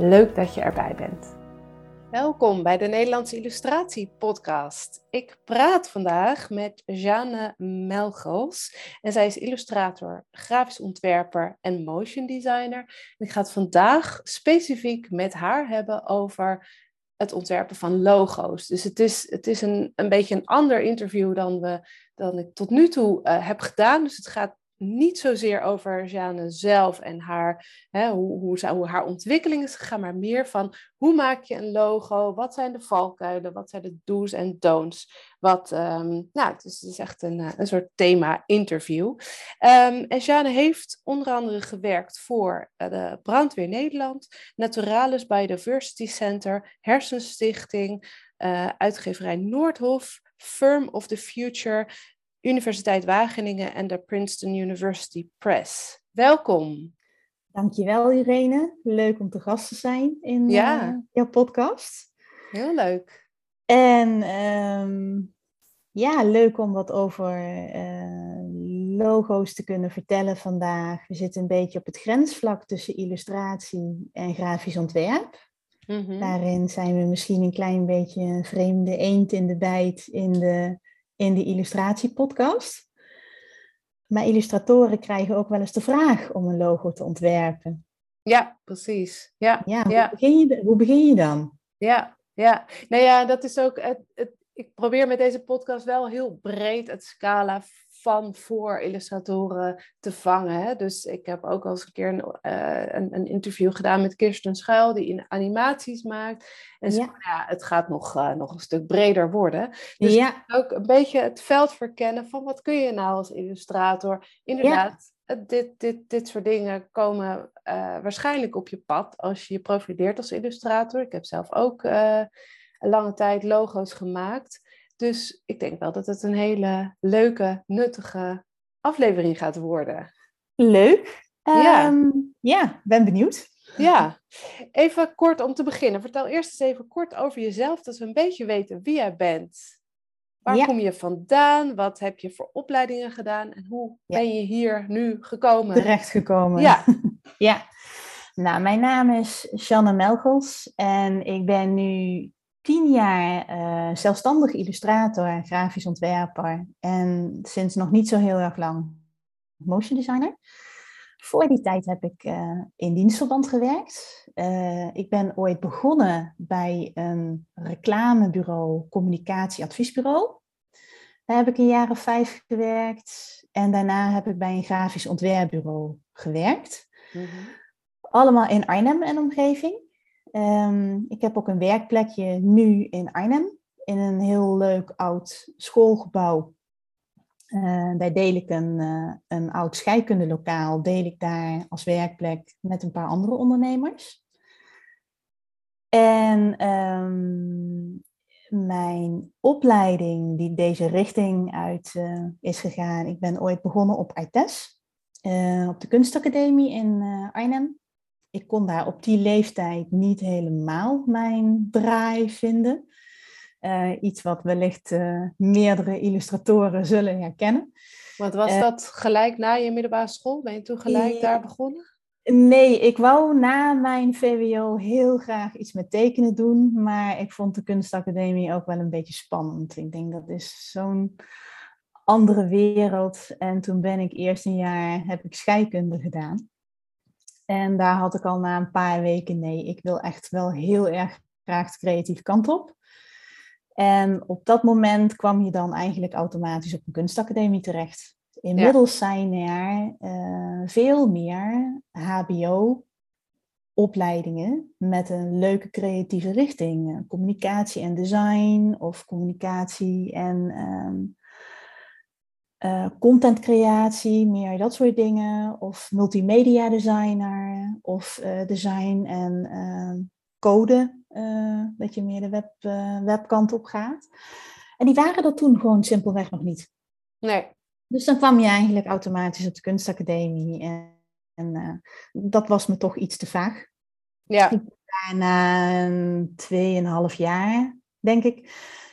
Leuk dat je erbij bent. Welkom bij de Nederlandse Illustratie Podcast. Ik praat vandaag met Jeanne Melgels en zij is illustrator, grafisch ontwerper en motion designer. Ik ga het vandaag specifiek met haar hebben over het ontwerpen van logo's. Dus het is, het is een, een beetje een ander interview dan, we, dan ik tot nu toe uh, heb gedaan. Dus het gaat niet zozeer over Jeanne zelf en haar, hè, hoe, hoe, hoe, haar ontwikkeling is gegaan, maar meer van hoe maak je een logo, wat zijn de valkuilen, wat zijn de do's en don'ts. Wat, um, nou, het is, het is, echt een, eh, een soort thema-interview. Um, en Jeanne heeft onder andere gewerkt voor uh, de Brandweer Nederland, Naturalis Biodiversity Center, Hersenstichting, uh, uitgeverij Noordhof, Firm of the Future, Universiteit Wageningen en de Princeton University Press. Welkom. Dankjewel Irene. Leuk om te gast te zijn in ja. uh, jouw podcast. Heel leuk. En um, ja, leuk om wat over uh, logo's te kunnen vertellen vandaag. We zitten een beetje op het grensvlak tussen illustratie en grafisch ontwerp. Mm -hmm. Daarin zijn we misschien een klein beetje een vreemde eend in de bijt in de in de illustratiepodcast. Maar illustratoren krijgen ook wel eens de vraag om een logo te ontwerpen. Ja, precies. Ja, ja, hoe, Begin, je, hoe begin je dan? Ja, ja. Nou ja, dat is ook. Het, het, ik probeer met deze podcast wel heel breed het scala van voor illustratoren te vangen. Hè. Dus ik heb ook al eens een keer een, uh, een, een, interview gedaan met Kirsten Schuil, die in animaties maakt. En ja. ja het gaat nog, uh, nog een stuk breder worden. Dus ja. ook een beetje het veld verkennen van wat kun je nou als illustrator. Inderdaad, ja. dit, dit, dit soort dingen komen uh, waarschijnlijk op je pad als je je profileert als illustrator. Ik heb zelf ook een lange tijd logo's gemaakt. Dus ik denk wel dat het een hele leuke, nuttige aflevering gaat worden. Leuk. Ja, um, ja ben benieuwd. Ja, even kort om te beginnen. Vertel eerst eens even kort over jezelf, dat we een beetje weten wie jij bent. Waar kom je vandaan? Wat heb je voor opleidingen gedaan? En hoe ja. ben je hier nu gekomen? Terechtgekomen. Ja. ja. Nou, mijn naam is Shanna Melgels en ik ben nu tien jaar uh, zelfstandig illustrator en grafisch ontwerper. En sinds nog niet zo heel erg lang motion designer. Voor die tijd heb ik uh, in dienstverband gewerkt. Uh, ik ben ooit begonnen bij een reclamebureau, communicatieadviesbureau. Daar heb ik een jaar of vijf gewerkt. En daarna heb ik bij een grafisch ontwerpbureau gewerkt. Mm -hmm. Allemaal in Arnhem en omgeving. Um, ik heb ook een werkplekje nu in Arnhem, in een heel leuk oud schoolgebouw. Uh, daar deel ik een, uh, een oud scheikundelokaal, deel ik daar als werkplek met een paar andere ondernemers. En um, mijn opleiding die deze richting uit uh, is gegaan, ik ben ooit begonnen op ITES, op de kunstacademie in Arnhem ik kon daar op die leeftijd niet helemaal mijn draai vinden. Uh, iets wat wellicht uh, meerdere illustratoren zullen herkennen. Want was uh, dat gelijk na je middelbare school? Ben je toen gelijk daar begonnen? Nee, ik wou na mijn VWO heel graag iets met tekenen doen, maar ik vond de kunstacademie ook wel een beetje spannend. Ik denk dat is zo'n andere wereld. En toen ben ik eerst een jaar heb ik scheikunde gedaan. En daar had ik al na een paar weken, nee, ik wil echt wel heel erg graag de creatieve kant op. En op dat moment kwam je dan eigenlijk automatisch op een kunstacademie terecht. Inmiddels ja. zijn er uh, veel meer HBO opleidingen met een leuke creatieve richting. Eh, communicatie en design of communicatie en um, uh, contentcreatie, meer dat soort dingen. Of multimedia designer of uh, design en ehm, code, dat je meer de web, webkant op gaat. En die waren er toen gewoon simpelweg nog niet. Nee. Dus dan kwam je eigenlijk automatisch op de kunstacademie en en uh, dat was me toch iets te vaag. Ja. na tweeënhalf jaar, denk ik,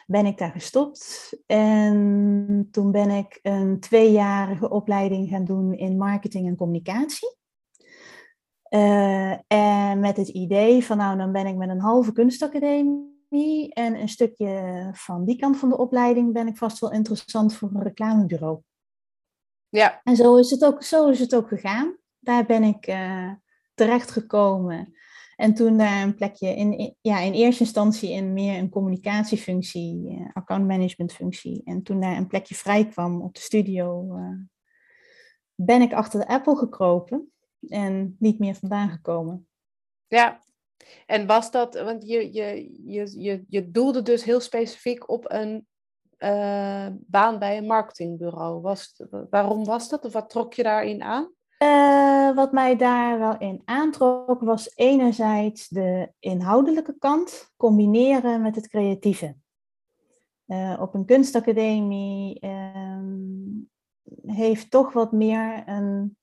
ben ik daar gestopt. En toen ben ik een tweejarige opleiding gaan doen in marketing en communicatie. Uh, en met het idee van, nou, dan ben ik met een halve kunstacademie en een stukje van die kant van de opleiding ben ik vast wel interessant voor een reclamebureau. Ja. En zo is het ook, zo is het ook gegaan daar ben ik uh, terechtgekomen. En toen daar een plekje in, ja, in eerste instantie in meer een communicatiefunctie, uh, accountmanagementfunctie. En toen daar een plekje vrij kwam op de studio, uh, ben ik achter de Apple gekropen en niet meer vandaan gekomen. Ja, en was dat, want je, je, je, je, je doelde dus heel specifiek op een baan bij een marketingbureau. Was, waarom was dat? Of wat trok je daarin aan? Uh, wat mij daar wel in aantrok was enerzijds de inhoudelijke kant combineren met het creatieve. Uh, op een kunstacademie uh, heeft toch wat meer een,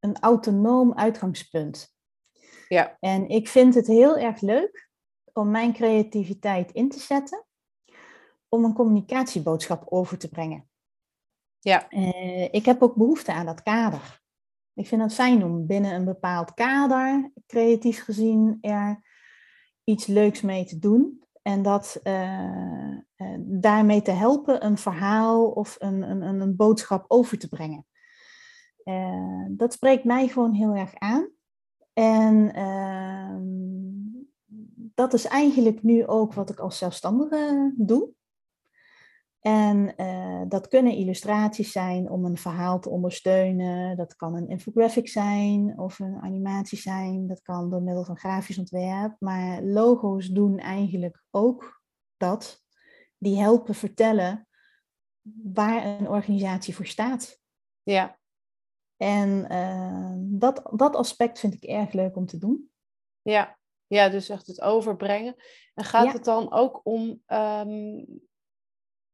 een autonoom uitgangspunt. Ja. En ik vind het heel erg leuk om mijn creativiteit in te zetten om een communicatieboodschap over te brengen. Ja. Uh, ik heb ook behoefte aan dat kader. Ik vind het fijn om binnen een bepaald kader, creatief gezien, er iets leuks mee te doen. En dat uh, uh, daarmee te helpen een verhaal of een, een, een boodschap over te brengen. Uh, dat spreekt mij gewoon heel erg aan. En ehm, dat is eigenlijk nu ook wat ik als zelfstandige doe. En uh, dat kunnen illustraties zijn om een verhaal te ondersteunen. Dat kan een infographic zijn of een animatie zijn. Dat kan door middel van grafisch ontwerp. Maar logo's doen eigenlijk ook dat. Die helpen vertellen waar een organisatie voor staat. Ja. En uh, dat, dat aspect vind ik erg leuk om te doen. Ja, ja dus echt het overbrengen. En gaat ja. het dan ook om um,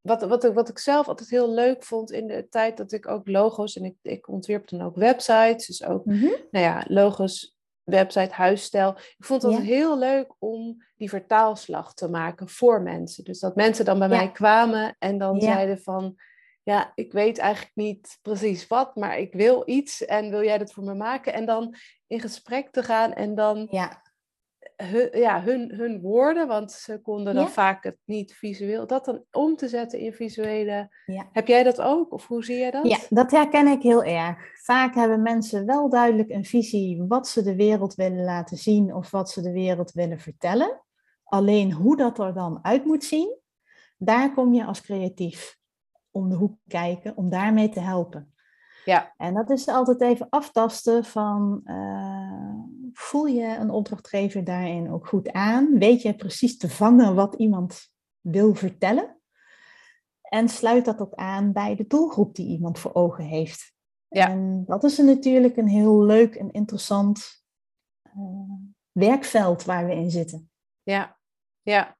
wat, wat, wat ik zelf altijd heel leuk vond in de tijd dat ik ook logo's en ik, ik ontwierp dan ook websites, dus ook Mhm. nou ja, logo's, website, huisstijl. Ik vond het Ja. heel leuk om die vertaalslag te maken voor mensen. Dus dat mensen dan bij Ja. mij kwamen en dan Ja. zeiden van, ja, ik weet eigenlijk niet precies wat, maar ik wil iets en wil jij dat voor me maken? En dan in gesprek te gaan en dan Ja, hun, ja, hun, hun woorden, want ze konden dan Ja. vaak het niet visueel, dat dan om te zetten in visuele. ja. Heb jij dat ook? Of hoe zie jij dat? Ja, dat herken ik heel erg. Vaak hebben mensen wel duidelijk een visie wat ze de wereld willen laten zien of wat ze de wereld willen vertellen. Alleen hoe dat er dan uit moet zien, daar kom je als creatief om de hoek kijken om daarmee te helpen. Ja. En dat is altijd even aftasten van, eh, voel je een opdrachtgever daarin ook goed aan? Weet je precies te vangen wat iemand wil vertellen? En sluit dat ook aan bij de doelgroep die iemand voor ogen heeft. Ja. En dat is natuurlijk een heel leuk en interessant eh, werkveld waar we in zitten. Ja, ja.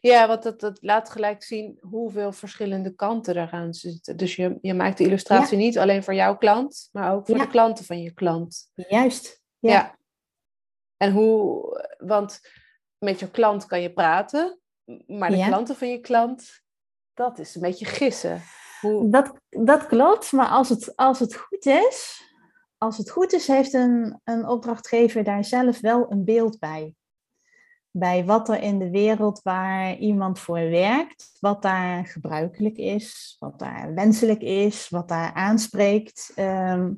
Ja, want dat, dat laat gelijk zien hoeveel verschillende kanten eraan zitten. Dus je, je maakt de illustratie niet alleen voor jouw klant, maar ook voor Ja. de klanten van je klant. Juist. Ja. Ja. En hoe, want met je klant kan je praten, maar de klanten van je klant, dat is een beetje gissen. Hoe, Dat, dat klopt, maar als het, als het goed is, als het goed is, heeft een, een opdrachtgever daar zelf wel een beeld bij. Bij wat er in de wereld waar iemand voor werkt, wat daar gebruikelijk is, wat daar wenselijk is, wat daar aanspreekt. Ehm,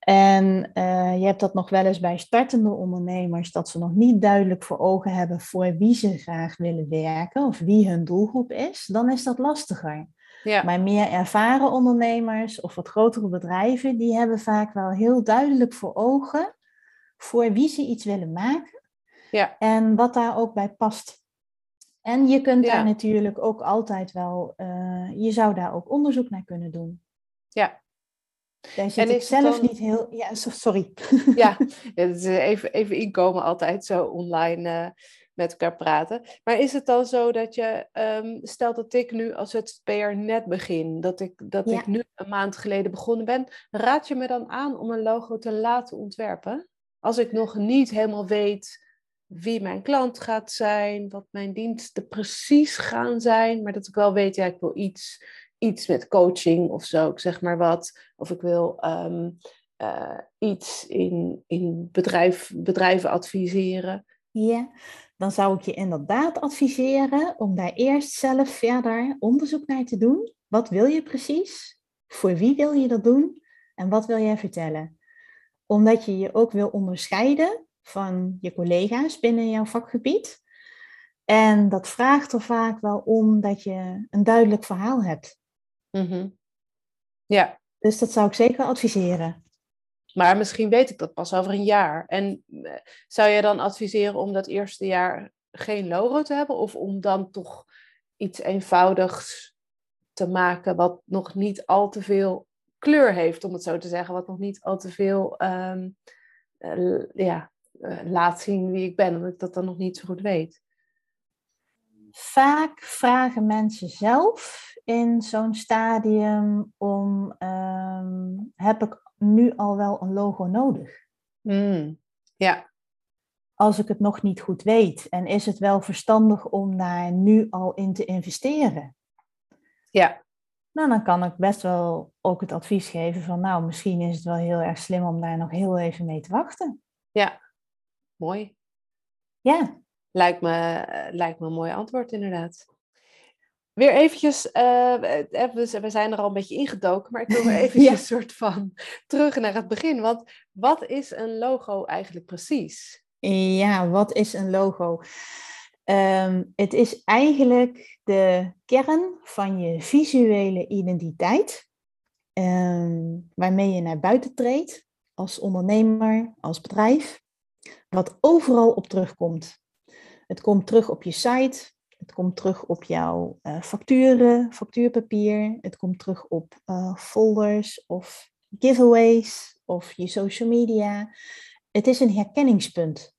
en eh, je hebt dat nog wel eens bij startende ondernemers, dat ze nog niet duidelijk voor ogen hebben voor wie ze graag willen werken of wie hun doelgroep is. Dan is dat lastiger. ja. Maar meer ervaren ondernemers of wat grotere bedrijven, die hebben vaak wel heel duidelijk voor ogen voor wie ze iets willen maken. Ja. En wat daar ook bij past. En je kunt Ja. daar natuurlijk ook altijd wel, eh, je zou daar ook onderzoek naar kunnen doen. Ja. Daar zit En ik het zelf dan- niet heel, ja, so- sorry. Ja, het is eh, even, even inkomen altijd zo online eh, met elkaar praten. Maar is het dan zo dat je, ehm stel dat ik nu als ZZP'er net begin, dat ik, dat Ja. ik nu een maand geleden begonnen ben, raad je me dan aan om een logo te laten ontwerpen? Als ik nog niet helemaal weet wie mijn klant gaat zijn, wat mijn diensten precies gaan zijn, maar dat ik wel weet, ja, ik wil iets, iets met coaching of zo, ik zeg maar wat. Of ik wil ehm, eh, iets in, in bedrijf, bedrijven adviseren. Ja, dan zou ik je inderdaad adviseren om daar eerst zelf verder onderzoek naar te doen. Wat wil je precies? Voor wie wil je dat doen? En wat wil jij vertellen? Omdat je je ook wil onderscheiden van je collega's binnen jouw vakgebied. En dat vraagt er vaak wel om dat je een duidelijk verhaal hebt. Mhm. Ja, Dus dat zou ik zeker adviseren. maar misschien weet ik dat pas over een jaar. En eh, zou jij dan adviseren om dat eerste jaar geen logo te hebben? Of om dan toch iets eenvoudigs te maken wat nog niet al te veel kleur heeft, om het zo te zeggen. Wat nog niet al te veel ehm, eh, ja, eh, laat zien wie ik ben, omdat ik dat dan nog niet zo goed weet. Vaak vragen mensen zelf in zo'n stadium om, ehm, heb ik nu al wel een logo nodig? Hmm. Ja, Als ik het nog niet goed weet en is het wel verstandig om daar nu al in te investeren? ja, Nou, dan kan ik best wel ook het advies geven van, nou, misschien is het wel heel erg slim om daar nog heel even mee te wachten. ja. Mooi. Ja, Lijkt me, eh, lijkt me een mooi antwoord, inderdaad. Weer eventjes, eh, we zijn er al een beetje ingedoken, maar ik wil weer Ja. een soort van terug naar het begin. Want wat is een logo eigenlijk precies? Ja, wat is een logo? Ehm, het is eigenlijk de kern van je visuele identiteit, ehm, waarmee je naar buiten treedt als ondernemer, als bedrijf, wat overal op terugkomt. Het komt terug op je site, het komt terug op jouw eh, facturen, factuurpapier, het komt terug op eh, folders of giveaways of je social media. Het is een herkenningspunt.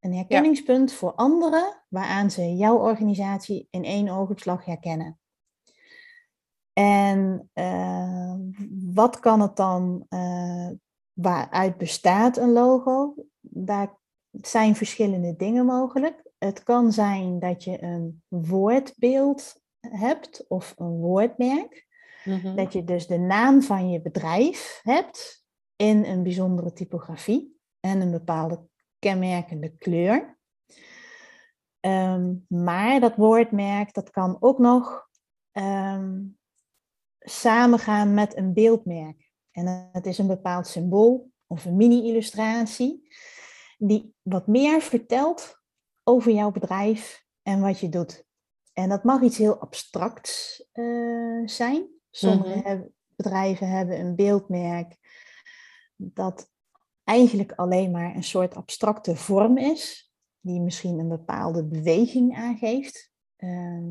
Een herkenningspunt voor anderen waaraan ze jouw organisatie in één oogopslag herkennen. En eh, wat kan het dan, waaruit bestaat een logo? Daar zijn verschillende dingen mogelijk. Het kan zijn dat je een woordbeeld hebt of een woordmerk. Mhm. Dat je dus de naam van je bedrijf hebt in een bijzondere typografie en een bepaalde kenmerkende kleur. Ehm, maar dat woordmerk dat kan ook nog ehm, samengaan met een beeldmerk. En dat is een bepaald symbool of een mini-illustratie die wat meer vertelt over jouw bedrijf en wat je doet. En dat mag iets heel abstracts eh, zijn. Sommige Mhm. bedrijven hebben een beeldmerk dat eigenlijk alleen maar een soort abstracte vorm is, die misschien een bepaalde beweging aangeeft. Ehm,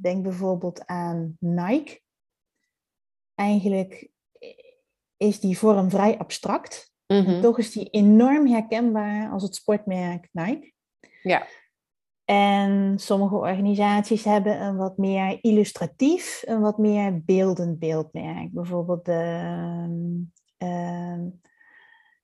denk bijvoorbeeld aan Nike. Eigenlijk is die vorm vrij abstract. Mhm. Toch is die enorm herkenbaar als het sportmerk Nike. Ja, En sommige organisaties hebben een wat meer illustratief, een wat meer beeldend beeldmerk. Bijvoorbeeld de, ehm,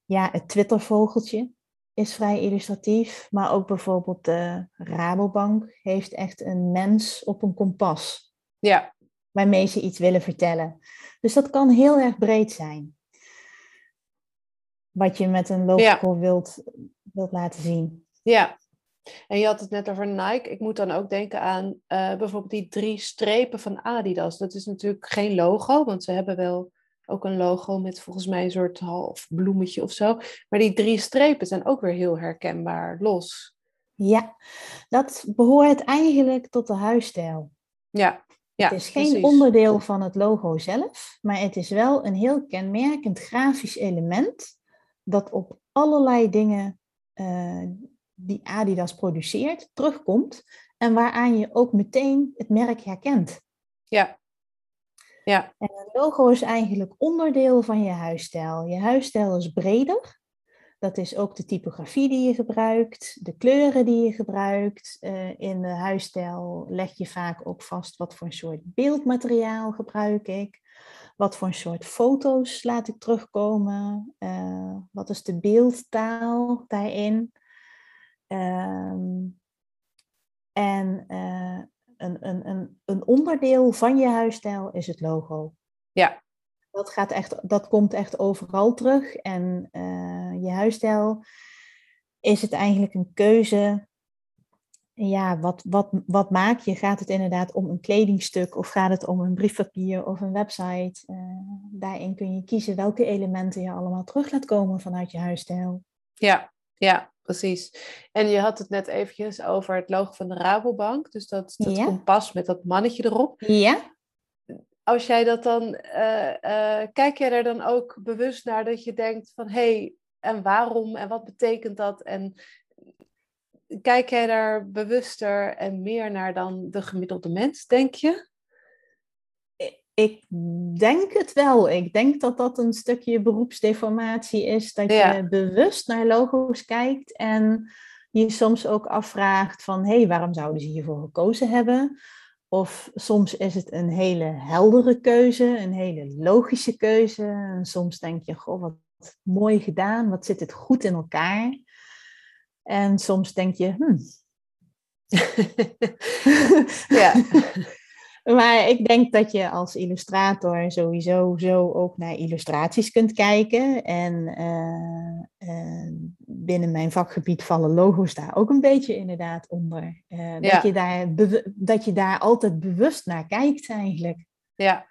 ja, het Twittervogeltje is vrij illustratief. Maar ook bijvoorbeeld de Rabobank heeft echt een mens op een kompas ja, waarmee ze iets willen vertellen. Dus dat kan heel erg breed zijn. Wat je met een logo Ja. wilt, wilt laten zien. ja. En je had het net over Nike. Ik moet dan ook denken aan eh, bijvoorbeeld die drie strepen van Adidas. Dat is natuurlijk geen logo, want ze hebben wel ook een logo met volgens mij een soort half bloemetje of zo. Maar die drie strepen zijn ook weer heel herkenbaar los. Ja, dat behoort eigenlijk tot de huisstijl. Ja, ja het is geen precies. onderdeel van het logo zelf, maar het is wel een heel kenmerkend grafisch element dat op allerlei dingen uh, die Adidas produceert terugkomt en waaraan je ook meteen het merk herkent. Ja. ja. En een logo is eigenlijk onderdeel van je huisstijl. Je huisstijl is breder. Dat is ook de typografie die je gebruikt, de kleuren die je gebruikt. Uh, in de huisstijl leg je vaak ook vast wat voor een soort beeldmateriaal gebruik ik. Wat voor een soort foto's laat ik terugkomen? Uh, wat is de beeldtaal daarin? Um, en uh, een, een, een, een onderdeel van je huisstijl is het logo. Ja. Dat, gaat echt, dat komt echt overal terug. En uh, je huisstijl is het eigenlijk een keuze. Ja, wat, wat, wat maak je? Gaat het inderdaad om een kledingstuk of gaat het om een briefpapier of een website? Uh, daarin kun je kiezen welke elementen je allemaal terug laat komen vanuit je huisstijl. Ja, ja, precies. En je had het net eventjes over het logo van de Rabobank. Dus dat, dat ja. kompas met dat mannetje erop. Ja. Als jij dat dan, uh, uh, kijk jij er dan ook bewust naar dat je denkt van hé, hey, en waarom en wat betekent dat? En kijk jij daar bewuster en meer naar dan de gemiddelde mens, denk je? Ik denk het wel. Ik denk dat dat een stukje beroepsdeformatie is. Dat je bewust naar logo's kijkt en je soms ook afvraagt van... hé, hey, waarom zouden ze hiervoor gekozen hebben? Of soms is het een hele heldere keuze, een hele logische keuze. En soms denk je, goh, wat mooi gedaan, wat zit het goed in elkaar. En soms denk je, hmm. ja. Maar ik denk dat je als illustrator sowieso zo ook naar illustraties kunt kijken. En uh, uh, binnen mijn vakgebied vallen logo's daar ook een beetje inderdaad onder. Uh, dat, je daar dat je daar altijd bewust naar kijkt eigenlijk. Ja.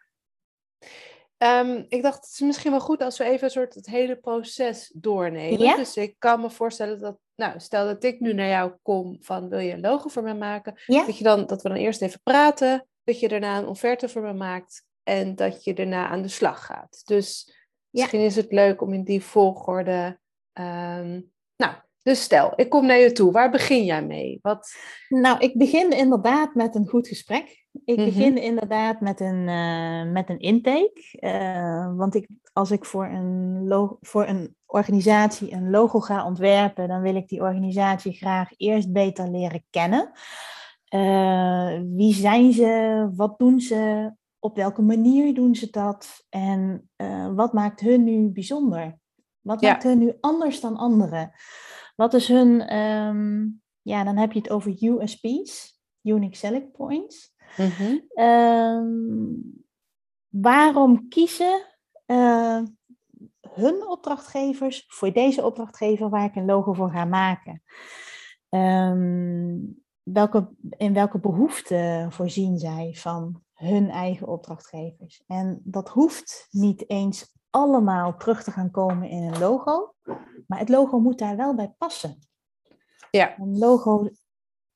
Um, ik dacht, het is misschien wel goed als we even een soort het hele proces doornemen. Ja? Dus ik kan me voorstellen dat, nou, stel dat ik nu naar jou kom van wil je een logo voor me maken? Ja? Dat, je dan, dat we dan eerst even praten dat je daarna een offerte voor me maakt en dat je daarna aan de slag gaat. Dus misschien is het leuk om in die volgorde. Um, nou, dus stel, ik kom naar je toe. Waar begin jij mee? Wat... Nou, ik begin inderdaad met een goed gesprek. Ik mhm. begin inderdaad met een, uh, met een intake. Uh, want ik, als ik voor een, voor een organisatie een logo ga ontwerpen, dan wil ik die organisatie graag eerst beter leren kennen. Uh, wie zijn ze? Wat doen ze? Op welke manier doen ze dat? En wat maakt hun nu bijzonder? Wat ja. maakt hun nu anders dan anderen? Wat is hun, um, ja, dan heb je het over USP's, Unique Selling Points. Mm -hmm. um, waarom kiezen uh, hun opdrachtgevers voor deze opdrachtgever waar ik een logo voor ga maken? Um, welke, in welke behoeften voorzien zij van hun eigen opdrachtgevers. En dat hoeft niet eens allemaal terug te gaan komen in een logo, maar het logo moet daar wel bij passen. Ja. Een logo,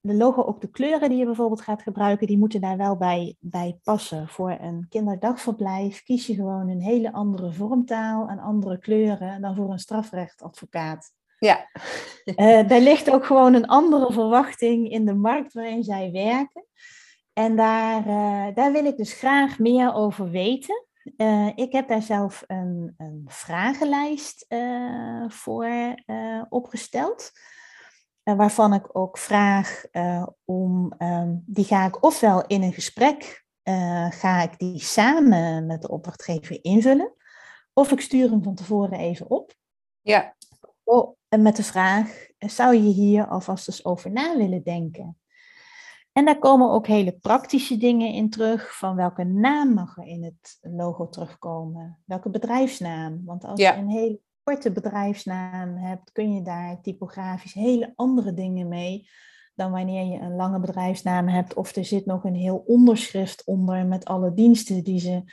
de logo, ook de kleuren die je bijvoorbeeld gaat gebruiken, die moeten daar wel bij, bij passen. Voor een kinderdagverblijf kies je gewoon een hele andere vormtaal en andere kleuren dan voor een strafrechtadvocaat. Ja. Uh, daar ligt ook gewoon een andere verwachting in de markt waarin zij werken. En daar, uh, daar wil ik dus graag meer over weten. Uh, ik heb daar zelf een, een vragenlijst voor opgesteld. Waarvan ik ook vraag om, um, die ga ik ofwel in een gesprek, ga ik die samen met de opdrachtgever invullen. Of ik stuur hem van tevoren even op. Ja. Oh, en met de vraag, zou je hier alvast eens over na willen denken? En daar komen ook hele praktische dingen in terug, van welke naam mag er in het logo terugkomen? Welke bedrijfsnaam? Want als je een hele korte bedrijfsnaam hebt, kun je daar typografisch hele andere dingen mee dan wanneer je een lange bedrijfsnaam hebt of er zit nog een heel onderschrift onder met alle diensten die ze,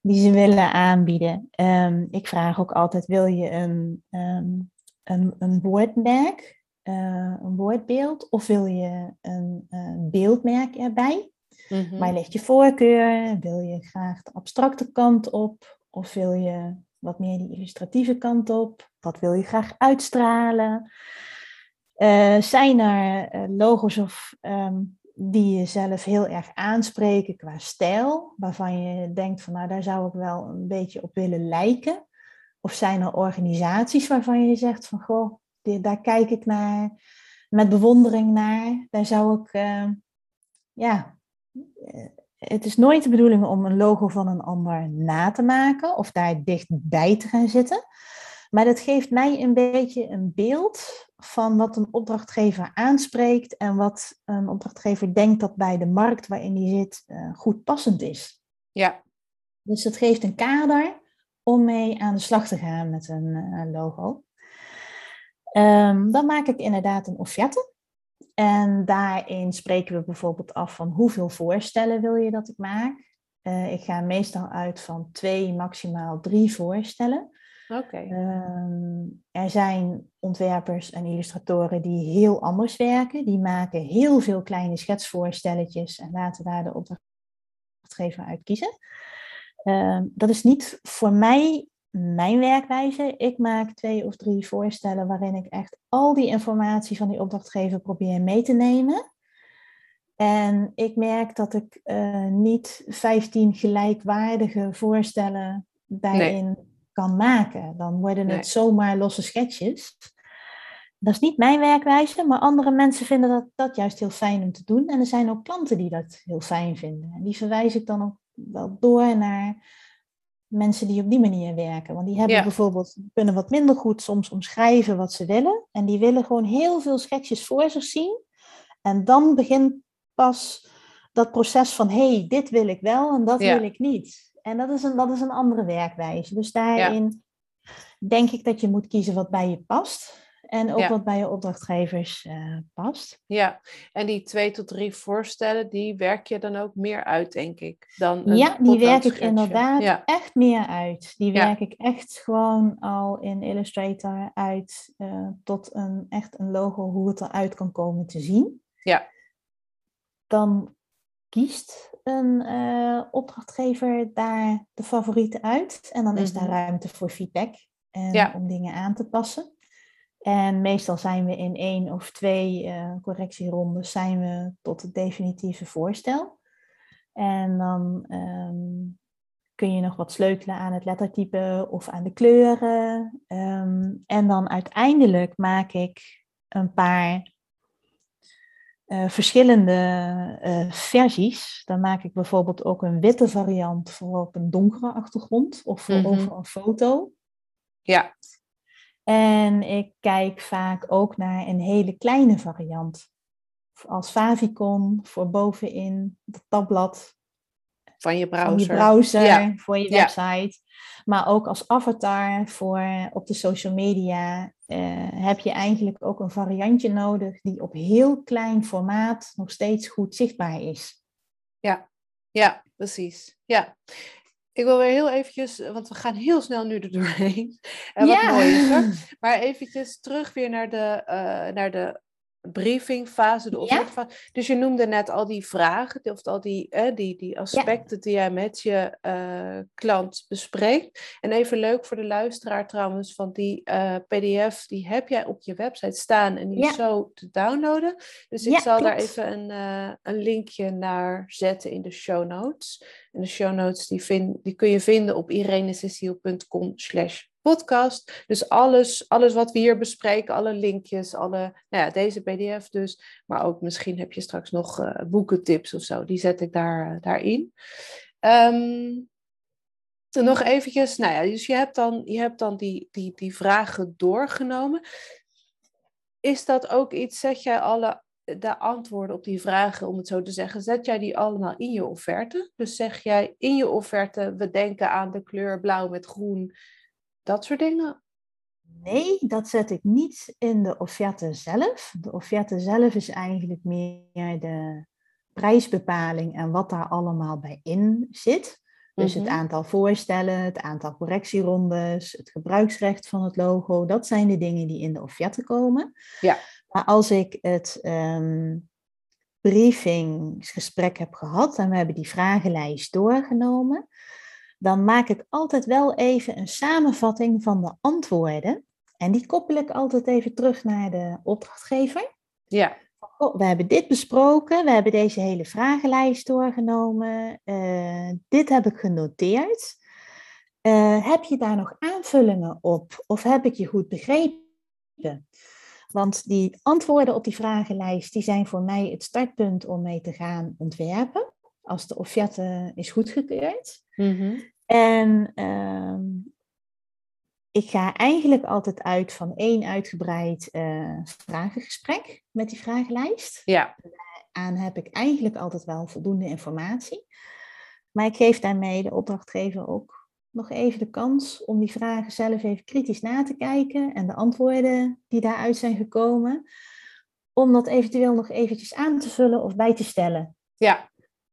die ze willen aanbieden. Um, ik vraag ook altijd, wil je een, um, een, een woordmerk, uh, een woordbeeld, of wil je een, een beeldmerk erbij? Mm Waar ligt je voorkeur? Wil je graag de abstracte kant op? Of wil je wat meer die illustratieve kant op? wat wil je graag uitstralen? Uh, zijn er uh, logos of um, die jezelf heel erg aanspreken qua stijl, waarvan je denkt van nou daar zou ik wel een beetje op willen lijken? Of zijn er organisaties waarvan je zegt van goh, daar kijk ik naar met bewondering naar. Daar zou ik, uh, ja, het is nooit de bedoeling om een logo van een ander na te maken of daar dichtbij te gaan zitten. Maar dat geeft mij een beetje een beeld van wat een opdrachtgever aanspreekt en wat een opdrachtgever denkt dat bij de markt waarin die zit uh, goed passend is. Ja. Dus het geeft een kader om mee aan de slag te gaan met een uh, logo. Um, dan maak ik inderdaad een offerte. En daarin spreken we bijvoorbeeld af van hoeveel voorstellen wil je dat ik maak. Uh, ik ga meestal uit van twee, maximaal drie voorstellen. Um, er zijn ontwerpers en illustratoren die heel anders werken. Die maken heel veel kleine schetsvoorstelletjes en laten daar de opdrachtgever uit kiezen. Um, dat is niet voor mij mijn werkwijze. Ik maak twee of drie voorstellen waarin ik echt al die informatie van die opdrachtgever probeer mee te nemen. En ik merk dat ik uh, niet 15 gelijkwaardige voorstellen daarin kan maken. Dan worden het zomaar losse schetsjes. Dat is niet mijn werkwijze, maar andere mensen vinden dat, dat juist heel fijn om te doen. En er zijn ook klanten die dat heel fijn vinden. En die verwijs ik dan ook wel door naar mensen die op die manier werken. Want die hebben bijvoorbeeld, kunnen wat minder goed soms omschrijven wat ze willen. En die willen gewoon heel veel schetsjes voor zich zien. En dan begint pas dat proces van, hé, hey, dit wil ik wel en dat wil ik niet. En dat is, een, dat is een andere werkwijze. Dus daarin denk ik dat je moet kiezen wat bij je past. En ook wat bij je opdrachtgevers uh, past. Ja, en die twee tot drie voorstellen, die werk je dan ook meer uit, denk ik. Dan ja, die werk ik inderdaad echt meer uit. Die werk ik echt gewoon al in Illustrator uit uh, tot een, echt een logo, hoe het eruit kan komen te zien. Ja. Dan kiest een uh, opdrachtgever daar de favorieten uit. En dan is daar mhm. ruimte voor feedback en om dingen aan te passen. En meestal zijn we in één of twee uh, correctierondes zijn we tot het definitieve voorstel. En dan um, kun je nog wat sleutelen aan het lettertype of aan de kleuren. Um, en dan uiteindelijk maak ik een paar uh, verschillende uh, versies. Dan maak ik bijvoorbeeld ook een witte variant voor op een donkere achtergrond of voor mm -hmm. over een foto. Ja. En ik kijk vaak ook naar een hele kleine variant. Als favicon voor bovenin het tabblad. Van je browser. Van je browser, voor je website. Maar ook als avatar voor op de social media uh, heb je eigenlijk ook een variantje nodig die op heel klein formaat nog steeds goed zichtbaar is. Ja, ja, precies. Ja. Ik wil weer heel eventjes, want we gaan heel snel nu er doorheen. En wat mooi is er. Maar eventjes terug weer naar de, uh, naar de briefingfase, de offertefase. Ja? Dus je noemde net al die vragen, of al die, eh, die, die aspecten die jij met je uh, klant bespreekt. En even leuk voor de luisteraar trouwens, van die uh, pdf, die heb jij op je website staan en die is zo te downloaden. Dus ik zal daar even een, een linkje naar zetten in de show notes. En de show notes die, vind, die kun je vinden op irenececiel.com slash podcast. Dus alles, alles wat we hier bespreken, alle linkjes, alle, nou ja, deze PDF dus, maar ook misschien heb je straks nog uh, boekentips of zo, die zet ik daar, daarin. Um, nog eventjes, nou ja, dus je hebt dan, je hebt dan die, die, die vragen doorgenomen. Is dat ook iets, zet jij alle de antwoorden op die vragen, om het zo te zeggen, zet jij die allemaal in je offerte? Dus zeg jij in je offerte, we denken aan de kleur blauw met groen dat soort dingen? Nee, dat zet ik niet in de offerte zelf. De offerte zelf is eigenlijk meer de prijsbepaling en wat daar allemaal bij in zit. Dus het mhm. aantal voorstellen, het aantal correctierondes, het gebruiksrecht van het logo, dat zijn de dingen die in de offerte komen. Ja. Maar als ik het um, briefingsgesprek heb gehad en we hebben die vragenlijst doorgenomen, dan maak ik altijd wel even een samenvatting van de antwoorden. En die koppel ik altijd even terug naar de opdrachtgever. Ja. we hebben dit besproken, we hebben deze hele vragenlijst doorgenomen, uh, dit heb ik genoteerd. Uh, heb je daar nog aanvullingen op of heb ik je goed begrepen? Want die antwoorden op die vragenlijst die zijn voor mij het startpunt om mee te gaan ontwerpen. Als de offerte is goedgekeurd. Mm En uh, ik ga eigenlijk altijd uit van één uitgebreid uh, vragengesprek met die vragenlijst. Ja. Aan heb ik eigenlijk altijd wel voldoende informatie. Maar ik geef daarmee de opdrachtgever ook nog even de kans om die vragen zelf even kritisch na te kijken en de antwoorden die daaruit zijn gekomen, om dat eventueel nog eventjes aan te vullen of bij te stellen. Ja.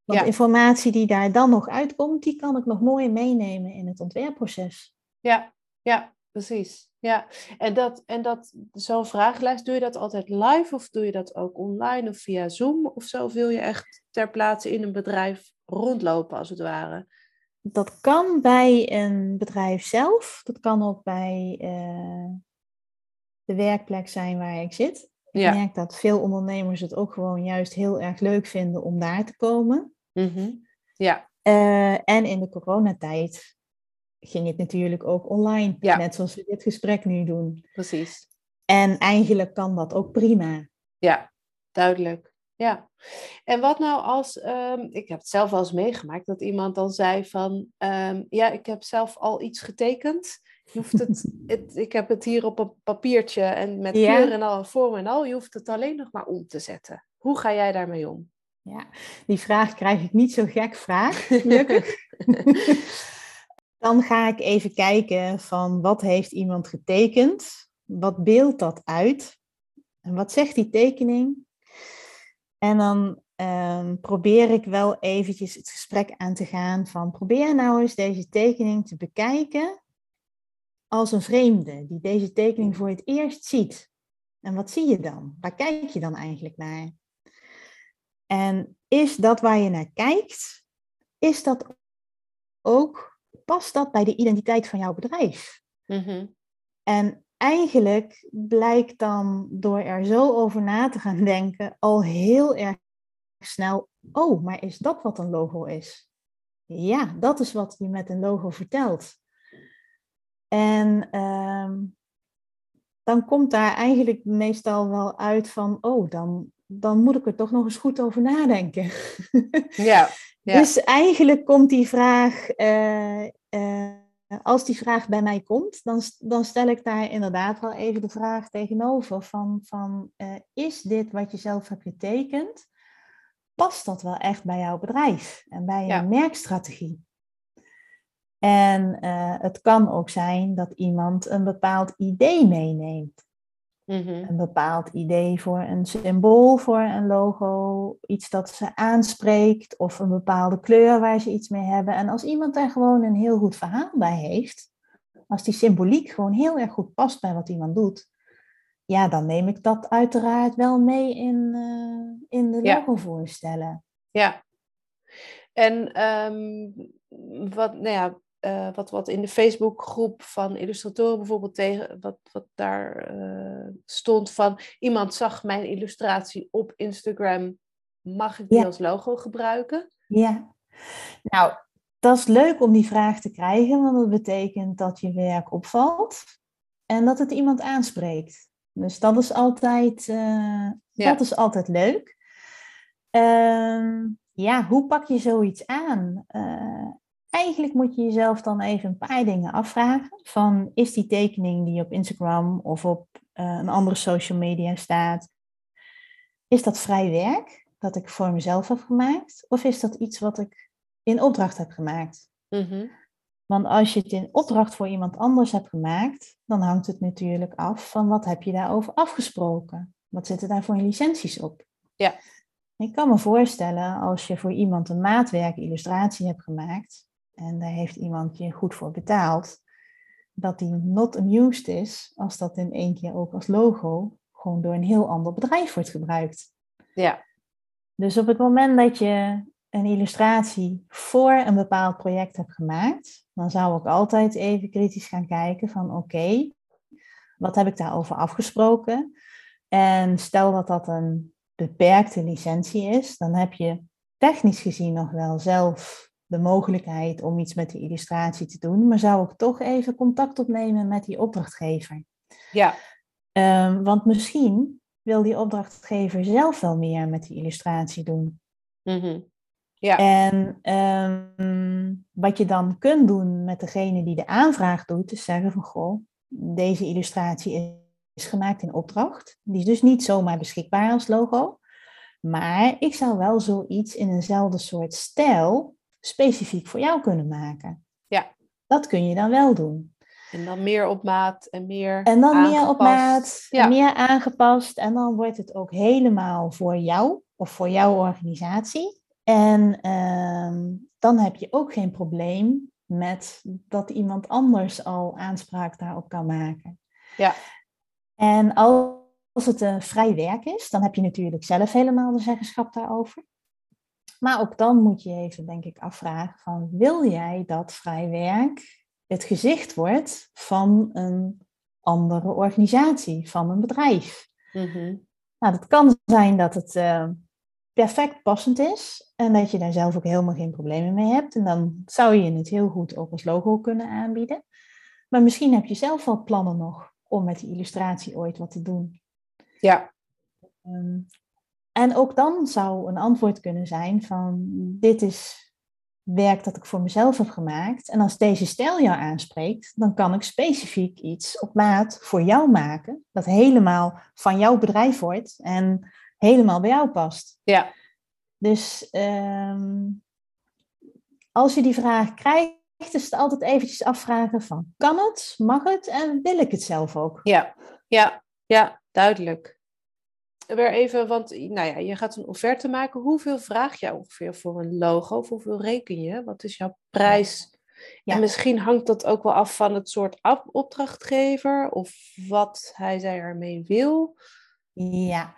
Want ja. informatie die daar dan nog uitkomt, die kan ik nog mooi meenemen in het ontwerpproces. Ja, ja, precies. Ja, en dat, en dat zo'n vragenlijst, doe je dat altijd live of doe je dat ook online of via Zoom of zo? wil je echt ter plaatse in een bedrijf rondlopen, als het ware? Dat kan bij een bedrijf zelf, dat kan ook bij uh, de werkplek zijn waar ik zit. Ja. Ik merk dat veel ondernemers het ook gewoon juist heel erg leuk vinden om daar te komen. Mm -hmm. Ja. Uh, en in de coronatijd ging het natuurlijk ook online. Ja. Net zoals we dit gesprek nu doen. Precies. En eigenlijk kan dat ook prima. Ja, duidelijk. Ja. En wat nou als, um, ik heb het zelf wel eens meegemaakt, dat iemand dan zei van, um, ja, ik heb zelf al iets getekend. Je hoeft het, het, ik heb het hier op een papiertje en met Ja. kleur en al, vorm en al. Je hoeft het alleen nog maar om te zetten. Hoe ga jij daarmee om? Ja, die vraag krijg ik niet zo gek vraag, gelukkig. Dan ga ik even kijken van wat heeft iemand getekend? Wat beeldt dat uit? En wat zegt die tekening? En dan ehm, probeer ik wel eventjes het gesprek aan te gaan van probeer nou eens deze tekening te bekijken als een vreemde die deze tekening voor het eerst ziet. En wat zie je dan? Waar kijk je dan eigenlijk naar? En is dat waar je naar kijkt, is dat ook, past dat bij de identiteit van jouw bedrijf? Mhm. En eigenlijk blijkt dan door er zo over na te gaan denken al heel erg snel, oh, maar is dat wat een logo is? Ja, dat is wat je met een logo vertelt. En ehm, dan komt daar eigenlijk meestal wel uit van, oh, dan, dan moet ik er toch nog eens goed over nadenken. Ja, ja. Dus eigenlijk komt die vraag, eh, eh, als die vraag bij mij komt, dan, dan stel ik daar inderdaad wel even de vraag tegenover van, van eh, is dit wat je zelf hebt getekend, past dat wel echt bij jouw bedrijf en bij je Ja. merkstrategie? En het kan ook zijn dat iemand een bepaald idee meeneemt Mhm. een bepaald idee voor een symbool, voor een logo, iets dat ze aanspreekt of een bepaalde kleur waar ze iets mee hebben. En als iemand daar gewoon een heel goed verhaal bij heeft, als die symboliek gewoon heel erg goed past bij wat iemand doet, ja, dan neem ik dat uiteraard wel mee in, eh, in de Ja. logo voorstellen. Ja. En ehm, wat, nou ja, eh, wat, wat in de Facebookgroep van illustratoren bijvoorbeeld tegen, wat, wat daar eh, stond van, iemand zag mijn illustratie op Instagram, mag ik die Ja. als logo gebruiken? Ja, nou, dat is leuk om die vraag te krijgen, want dat betekent dat je werk opvalt en dat het iemand aanspreekt. Dus dat is altijd, eh, Ja. dat is altijd leuk. Ehm, ja, hoe pak je zoiets aan? Eigenlijk moet je jezelf dan even een paar dingen afvragen. Van, is die tekening die op Instagram of op eh, een andere social media staat, is dat vrij werk dat ik voor mezelf heb gemaakt? Of is dat iets wat ik in opdracht heb gemaakt? Mhm. Want als je het in opdracht voor iemand anders hebt gemaakt, dan hangt het natuurlijk af van wat heb je daarover afgesproken? Wat zitten daar voor licenties op? Ja. Ik kan me voorstellen als je voor iemand een maatwerk illustratie hebt gemaakt en daar heeft iemand je goed voor betaald, dat die not amused is als dat in één keer ook als logo gewoon door een heel ander bedrijf wordt gebruikt. Ja, Dus op het moment dat je een illustratie voor een bepaald project hebt gemaakt, dan zou ik altijd even kritisch gaan kijken van oké, Wat heb ik daarover afgesproken? En stel dat dat een beperkte licentie is, dan heb je technisch gezien nog wel zelf de mogelijkheid om iets met die illustratie te doen, maar zou ik toch even contact opnemen met die opdrachtgever. Ja. Um, want misschien wil die opdrachtgever zelf wel meer met die illustratie doen. Mm ja. En ehm, wat je dan kunt doen met degene die de aanvraag doet, is zeggen van goh, deze illustratie is gemaakt in opdracht. Die is dus niet zomaar beschikbaar als logo. Maar ik zou wel zoiets in eenzelfde soort stijl specifiek voor jou kunnen maken. Ja. Dat kun je dan wel doen. En dan meer op maat en meer. En dan aangepast. meer op maat, ja. meer aangepast. En dan wordt het ook helemaal voor jou of voor jouw organisatie. En ehm, dan heb je ook geen probleem met dat iemand anders al aanspraak daarop kan maken. Ja. En als het een vrij werk is, dan heb je natuurlijk zelf helemaal de zeggenschap daarover. Maar ook dan moet je even, denk ik, afvragen van, wil jij dat vrij werk het gezicht wordt van een andere organisatie, van een bedrijf? Mm Nou, dat kan zijn dat het uh, perfect passend is en dat je daar zelf ook helemaal geen problemen mee hebt. En dan zou je het heel goed ook als logo kunnen aanbieden. Maar misschien heb je zelf wel plannen nog om met die illustratie ooit wat te doen. Ja. Um, en ook dan zou een antwoord kunnen zijn van dit is werk dat ik voor mezelf heb gemaakt. En als deze stijl jou aanspreekt, dan kan ik specifiek iets op maat voor jou maken. Dat helemaal van jouw bedrijf wordt en helemaal bij jou past. Ja. Dus um, als je die vraag krijgt, is het altijd eventjes afvragen van kan het, mag het en wil ik het zelf ook? Ja, ja, ja, duidelijk. Weer even, want nou ja, je gaat een offerte maken. Hoeveel vraag je ongeveer voor een logo? Of hoeveel reken je? Wat is jouw prijs? Ja. En misschien hangt dat ook wel af van het soort opdrachtgever of wat hij zij ermee wil. Ja,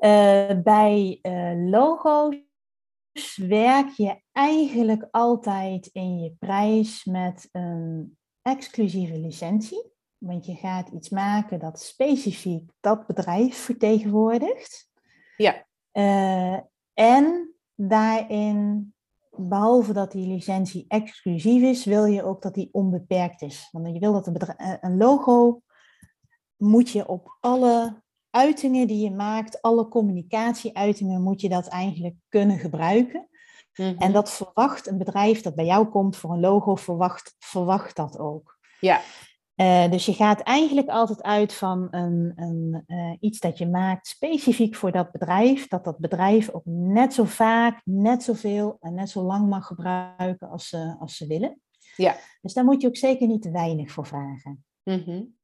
uh, bij uh, logo's werk je eigenlijk altijd in je prijs met een exclusieve licentie. Want je gaat iets maken dat specifiek dat bedrijf vertegenwoordigt. Ja. Uh, en daarin, behalve dat die licentie exclusief is, wil je ook dat die onbeperkt is. Want je wil dat een, een logo moet je op alle uitingen die je maakt, alle communicatieuitingen, moet je dat eigenlijk kunnen gebruiken. Mhm. En dat verwacht een bedrijf dat bij jou komt voor een logo, verwacht, verwacht dat ook. Ja. Uh, dus je gaat eigenlijk altijd uit van een, een, uh, iets dat je maakt specifiek voor dat bedrijf, dat dat bedrijf ook net zo vaak, net zoveel en net zo lang mag gebruiken als ze, als ze willen. Ja. Dus daar moet je ook zeker niet te weinig voor vragen. Mm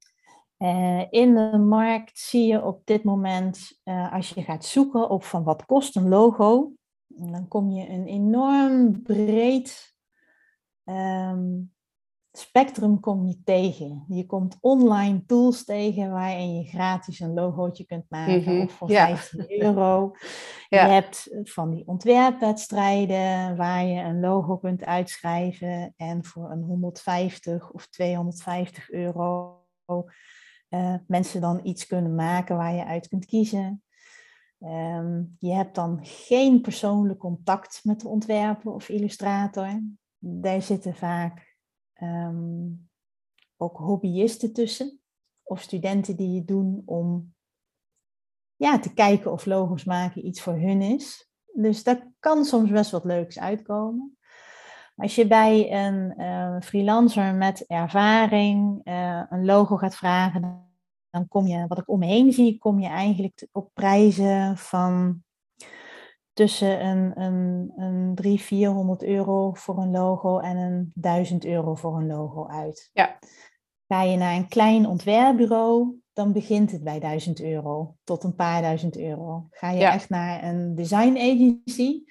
uh, in de markt zie je op dit moment, als je gaat zoeken op van wat kost een logo, dan kom je een enorm breed um, spectrum kom je tegen. Je komt online tools tegen waarin je gratis een logootje kunt maken Mhm, of voor ja. 15 euro. Ja. Je hebt van die ontwerpwedstrijden waar je een logo kunt uitschrijven en voor een 150 of 250 euro eh, mensen dan iets kunnen maken waar je uit kunt kiezen. Ehm, je hebt dan geen persoonlijk contact met de ontwerper of illustrator. Daar zitten vaak Ehm, ook hobbyisten tussen. Of studenten die het doen om ja, te kijken of logos maken iets voor hun is. Dus daar kan soms best wat leuks uitkomen. Als je bij een eh, freelancer met ervaring eh, een logo gaat vragen, dan kom je, wat ik om me heen zie, kom je eigenlijk op prijzen van tussen een, een, een 300, 400 euro voor een logo en een 1000 euro voor een logo uit. Ja. Ga je naar een klein ontwerpbureau, dan begint het bij 1000 euro tot een paar duizend euro. Ga je Ja. echt naar een design agency,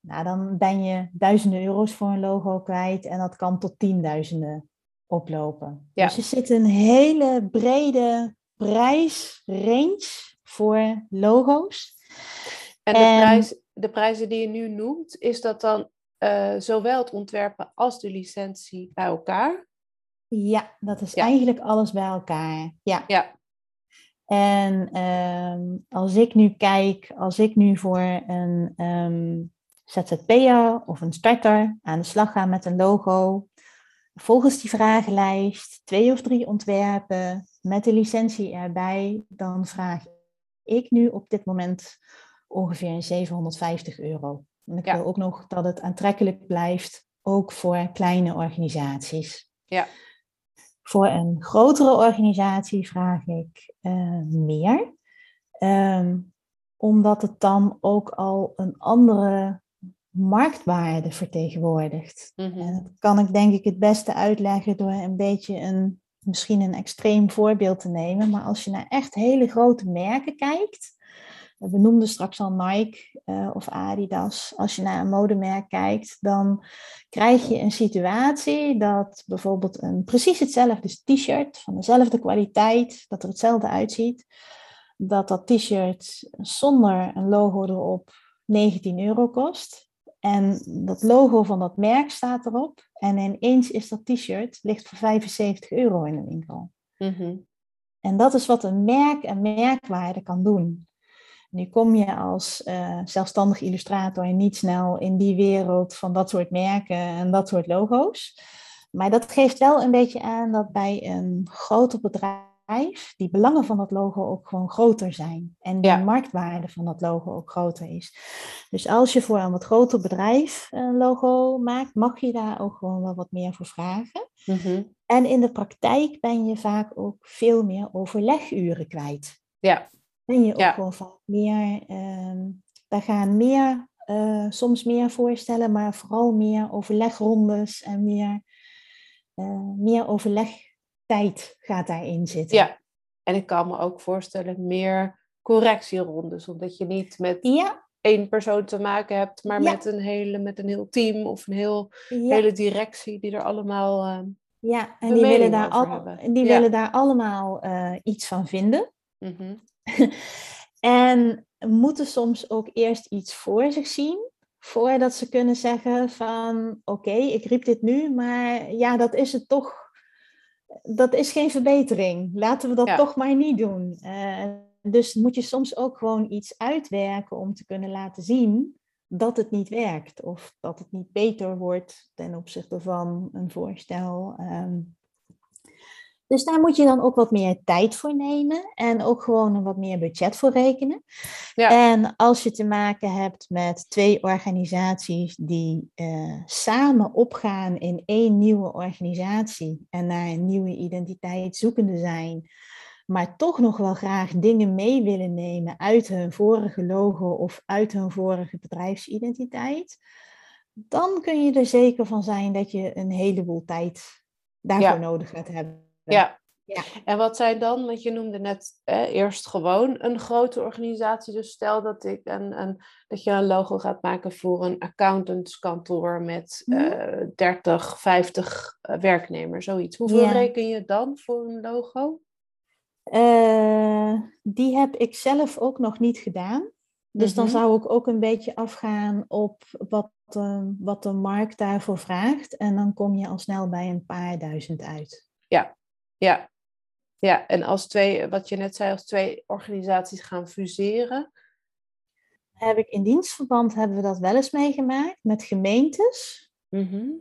nou, dan ben je duizenden euro's voor een logo kwijt en dat kan tot tienduizenden oplopen. Ja. Dus er zit een hele brede prijsrange voor logo's. En de, En- prijs, de prijzen die je nu noemt, is dat dan eh, zowel het ontwerpen als de licentie bij elkaar? Ja, dat is eigenlijk alles bij elkaar. Ja. ja. En ehm, als ik nu kijk, als ik nu voor een um, ZZP'er of een starter aan de slag ga met een logo, volgens die vragenlijst, twee of drie ontwerpen met de licentie erbij, dan vraag ik nu op dit moment ongeveer 750 euro. En ik wil ook nog dat het aantrekkelijk blijft, ook voor kleine organisaties. Ja. Voor een grotere organisatie vraag ik uh, meer, um, omdat het dan ook al een andere marktwaarde vertegenwoordigt. Mm -hmm. En dat kan ik denk ik het beste uitleggen door een beetje een, misschien een extreem voorbeeld te nemen. Maar als je naar echt hele grote merken kijkt, we noemden straks al Nike uh, of Adidas. Als je naar een modemerk kijkt, dan krijg je een situatie dat bijvoorbeeld een precies hetzelfde t-shirt van dezelfde kwaliteit, dat er hetzelfde uitziet, dat dat t-shirt zonder een logo erop 19 euro kost. En dat logo van dat merk staat erop. En ineens is dat t-shirt ligt voor 75 euro in de winkel. Mm -hmm. En dat is wat een merk en merkwaarde kan doen. Nu kom je als uh, zelfstandig illustrator niet snel in die wereld van dat soort merken en dat soort logo's. Maar dat geeft wel een beetje aan dat bij een groter bedrijf die belangen van dat logo ook gewoon groter zijn. En de marktwaarde van dat logo ook groter is. Dus als je voor een wat groter bedrijf een logo maakt, mag je daar ook gewoon wel wat meer voor vragen. Mhm. En in de praktijk ben je vaak ook veel meer overleguren kwijt. Ja. Ben je ook gewoon vaak meer, daar gaan meer, uh, soms meer voorstellen, maar vooral meer overlegrondes en meer, uh, meer overlegtijd gaat daarin zitten. Ja, en ik kan me ook voorstellen meer correctierondes, omdat je niet met ja. één persoon te maken hebt, maar met, een hele, met een heel team of een heel, hele directie die er allemaal. Uh, ja, en die, willen daar, al, die willen daar allemaal uh, iets van vinden. Mm -hmm. en moeten soms ook eerst iets voor zich zien voordat ze kunnen zeggen van oké, ik riep dit nu, maar ja, dat is het toch. Dat is geen verbetering. Laten we dat toch maar niet doen. Uh, dus moet je soms ook gewoon iets uitwerken om te kunnen laten zien dat het niet werkt of dat het niet beter wordt ten opzichte van een voorstel. Um, dus daar moet je dan ook wat meer tijd voor nemen en ook gewoon een wat meer budget voor rekenen. Ja. En als je te maken hebt met twee organisaties die uh, samen opgaan in één nieuwe organisatie en naar een nieuwe identiteit zoekende zijn, maar toch nog wel graag dingen mee willen nemen uit hun vorige logo of uit hun vorige bedrijfsidentiteit, dan kun je er zeker van zijn dat je een heleboel tijd daarvoor nodig gaat hebben. Ja. ja. En wat zijn dan, want je noemde net eerst gewoon een grote organisatie. Dus stel dat, ik een, een, dat je een logo gaat maken voor een accountantskantoor met uh, 30, 50 werknemers, zoiets. Hoeveel reken je dan voor een logo? Uh, die heb ik zelf ook nog niet gedaan. Dus dan mhm. zou ik ook een beetje afgaan op wat, uh, wat de markt daarvoor vraagt. En dan kom je al snel bij een paar duizend uit. Ja, ja, ja, en als twee, wat je net zei, als twee organisaties gaan fuseren. Heb ik in dienstverband hebben we dat wel eens meegemaakt met gemeentes. Mm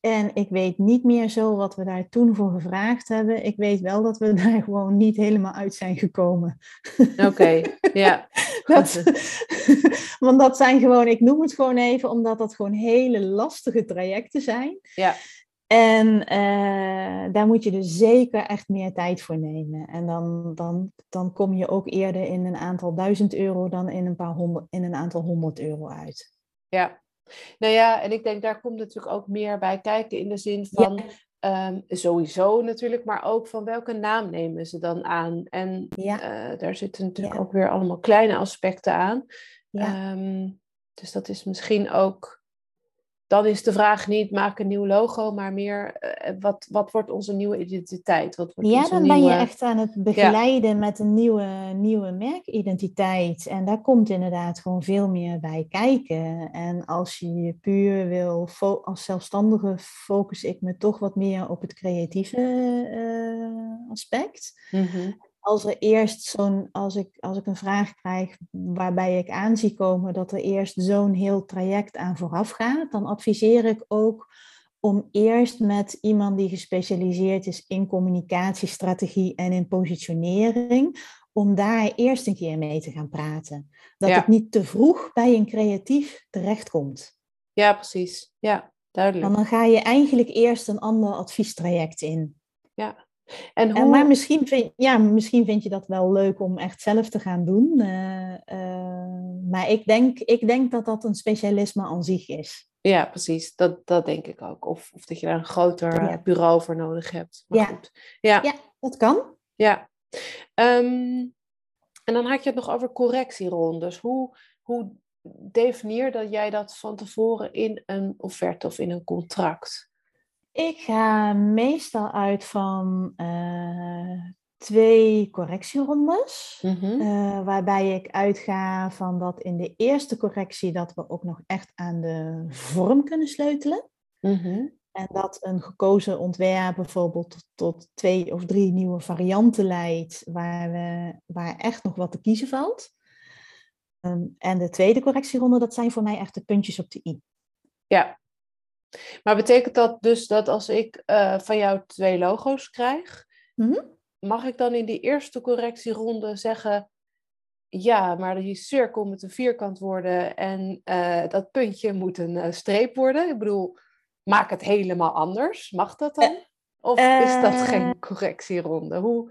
En ik weet niet meer zo wat we daar toen voor gevraagd hebben. Ik weet wel dat we daar gewoon niet helemaal uit zijn gekomen. Oké, ja. dat, want dat zijn gewoon, ik noem het gewoon even, omdat dat gewoon hele lastige trajecten zijn. Ja. En uh, daar moet je dus zeker echt meer tijd voor nemen. En dan, dan, dan kom je ook eerder in een aantal duizend euro dan in een, paar honderd, in een aantal honderd euro uit. Ja, nou ja, en ik denk daar komt natuurlijk ook meer bij kijken in de zin van um, sowieso natuurlijk, maar ook van welke naam nemen ze dan aan. En ja. uh, daar zitten natuurlijk ook weer allemaal kleine aspecten aan. Um, dus dat is misschien ook dan is de vraag niet maak een nieuw logo, maar meer eh, wat, wat wordt onze nieuwe identiteit? Wat wordt ja, dan ben je echt aan het begeleiden met een nieuwe, nieuwe merkidentiteit. En daar komt inderdaad gewoon veel meer bij kijken. En als je je puur wil, als zelfstandige focus ik me toch wat meer op het creatieve uh, aspect. Mm als er eerst zo'n, als ik, als ik een vraag krijg waarbij ik aan zie komen dat er eerst zo'n heel traject aan vooraf gaat, dan adviseer ik ook om eerst met iemand die gespecialiseerd is in communicatiestrategie en in positionering, om daar eerst een keer mee te gaan praten. Dat het niet te vroeg bij een creatief terechtkomt. Ja, precies. Ja, duidelijk. Want dan ga je eigenlijk eerst een ander adviestraject in. Ja, en hoe... maar misschien vind, ja, misschien vind je dat wel leuk om echt zelf te gaan doen. Uh, uh, maar ik denk, ik denk dat dat een specialisme aan zich is. Ja, precies. Dat, dat denk ik ook. Of, of dat je daar een groter bureau voor nodig hebt. Maar ja. Goed. Ja. ja, dat kan. Ja. Um, en dan had je het nog over correctierondes. Hoe, hoe definieer dat jij dat van tevoren in een offerte of in een contract? Ik ga meestal uit van uh, twee correctierondes. Mm waarbij ik uitga van dat in de eerste correctie dat we ook nog echt aan de vorm kunnen sleutelen. Mm En dat een gekozen ontwerp bijvoorbeeld tot, tot, twee of drie nieuwe varianten leidt, waar, we, waar echt nog wat te kiezen valt. Um, en de tweede correctieronde, dat zijn voor mij echt de puntjes op de i. Ja, maar betekent dat dus dat als ik uh, van jou twee logo's krijg, mhm. mag ik dan in die eerste correctieronde zeggen, ja, maar die cirkel moet een vierkant worden en uh, dat puntje moet een uh, streep worden? Ik bedoel, maak het helemaal anders. Mag dat dan? Of is dat geen correctieronde? Hoe...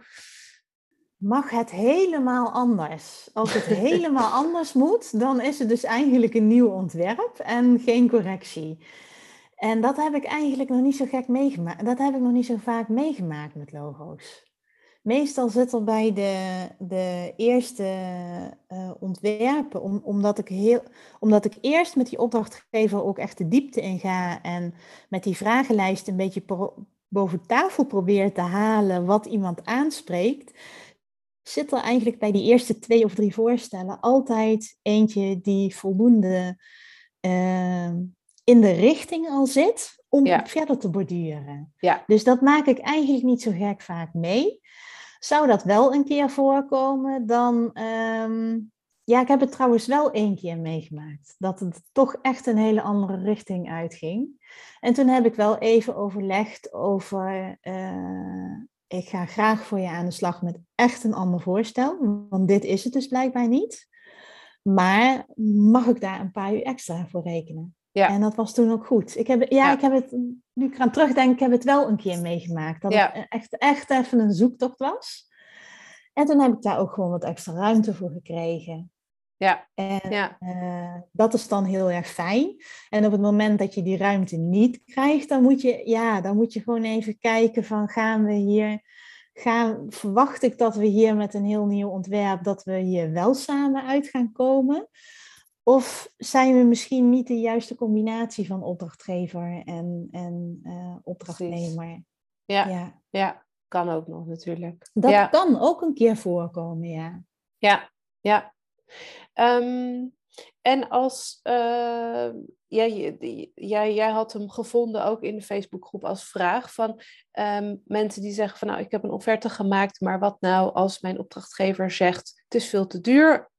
Mag het helemaal anders? Als het helemaal anders moet, dan is het dus eigenlijk een nieuw ontwerp en geen correctie. En dat heb ik eigenlijk nog niet zo gek meegemaakt. Dat heb ik nog niet zo vaak meegemaakt met logo's. Meestal zit er bij de, de eerste uh, ontwerpen, om, omdat, ik heel, omdat ik eerst met die opdrachtgever ook echt de diepte in ga en met die vragenlijst een beetje boven tafel probeer te halen wat iemand aanspreekt, zit er eigenlijk bij die eerste twee of drie voorstellen altijd eentje die voldoende uh, in de richting al zit om verder te borduren. Ja. Dus dat maak ik eigenlijk niet zo gek vaak mee. Zou dat wel een keer voorkomen, dan. Ehm, ja, ik heb het trouwens wel één keer meegemaakt. Dat het toch echt een hele andere richting uitging. En toen heb ik wel even overlegd over. Uh, ik ga graag voor je aan de slag met echt een ander voorstel. Want dit is het dus blijkbaar niet. Maar mag ik daar een paar uur extra voor rekenen? Ja. En dat was toen ook goed. Ik heb, ja, ik heb het, nu ik aan terugdenk, ik heb het wel een keer meegemaakt. Dat het echt, echt even een zoektocht was. En toen heb ik daar ook gewoon wat extra ruimte voor gekregen. Ja. En ja. Uh, dat is dan heel erg fijn. En op het moment dat je die ruimte niet krijgt, dan moet je, ja, dan moet je gewoon even kijken van gaan we hier, gaan, verwacht ik dat we hier met een heel nieuw ontwerp, dat we hier wel samen uit gaan komen? Of zijn we misschien niet de juiste combinatie van opdrachtgever en, en uh, opdrachtnemer? Ja, ja, ja. kan ook nog natuurlijk. Dat kan ook een keer voorkomen, ja. Ja, ja. Um, en als uh, jij, jij, jij had hem gevonden ook in de Facebookgroep als vraag van um, mensen die zeggen van nou ik heb een offerte gemaakt, maar wat nou als mijn opdrachtgever zegt het is veel te duur,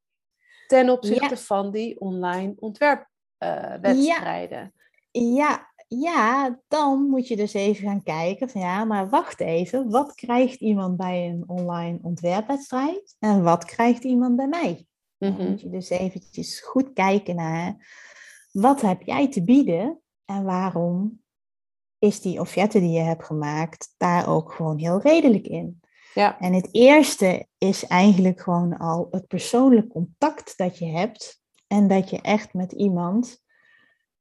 ten opzichte van die online ontwerpwedstrijden. Uh, ja. ja, dan moet je dus even gaan kijken van ja, maar wacht even, wat krijgt iemand bij een online ontwerpwedstrijd en wat krijgt iemand bij mij? Dan mhm. moet je dus eventjes goed kijken naar wat heb jij te bieden en waarom is die offerte die je hebt gemaakt daar ook gewoon heel redelijk in. Ja. En het eerste is eigenlijk gewoon al het persoonlijk contact dat je hebt. En dat je echt met iemand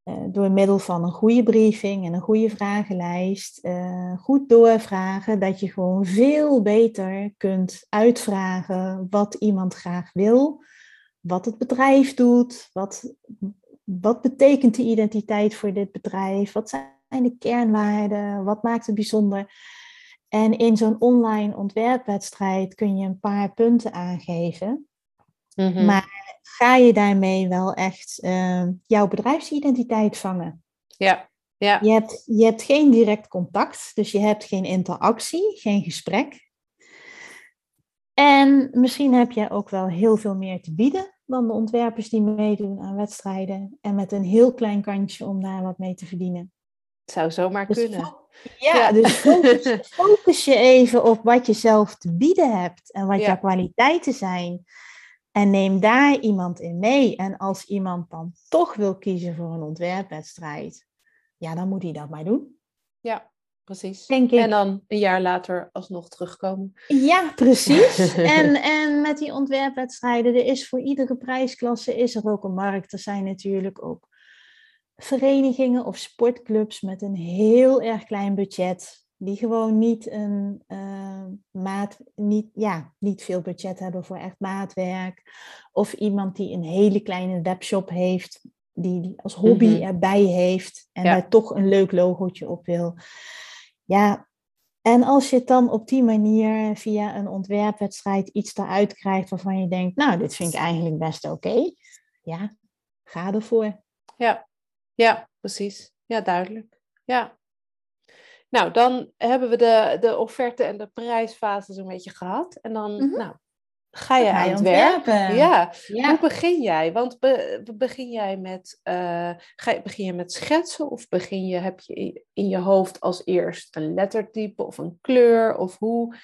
uh, door middel van een goede briefing en een goede vragenlijst uh, goed doorvragen, dat je gewoon veel beter kunt uitvragen wat iemand graag wil, wat het bedrijf doet, wat, wat betekent de identiteit voor dit bedrijf? Wat zijn de kernwaarden? Wat maakt het bijzonder? En in zo'n online ontwerpwedstrijd kun je een paar punten aangeven. Mhm. Maar ga je daarmee wel echt uh, jouw bedrijfsidentiteit vangen? Ja. ja. Je, hebt, je hebt geen direct contact, dus je hebt geen interactie, geen gesprek. En misschien heb je ook wel heel veel meer te bieden dan de ontwerpers die meedoen aan wedstrijden. En met een heel klein kantje om daar wat mee te verdienen. Het zou zomaar dus kunnen. Ja, dus focus, je even op wat je zelf te bieden hebt en wat jouw kwaliteiten zijn. En neem daar iemand in mee. En als iemand dan toch wil kiezen voor een ontwerpwedstrijd, ja, dan moet hij dat maar doen. Ja, precies. Denk ik. En dan een jaar later alsnog terugkomen. Ja, precies. en, en met die ontwerpwedstrijden, er is voor iedere prijsklasse is er ook een markt. Er zijn natuurlijk ook verenigingen of sportclubs met een heel erg klein budget. Die gewoon niet een uh, maat, niet, ja, niet veel budget hebben voor echt maatwerk. Of iemand die een hele kleine webshop heeft, die, die als hobby mhm. erbij heeft en daar toch een leuk logootje op wil. Ja, en als je het dan op die manier via een ontwerpwedstrijd iets eruit krijgt waarvan je denkt, nou, dit vind ik eigenlijk best oké. Ja, ga ervoor. Ja, ja, precies. Ja, duidelijk. Ja. Nou, dan hebben we de, de offerte en de prijsfase zo'n beetje gehad. En dan mhm. nou, ga je aan het werk. Ja. Hoe begin jij? Want begin jij met, uh, ga, begin je met schetsen of begin je, heb je in je hoofd als eerst een lettertype of een kleur? Of hoe?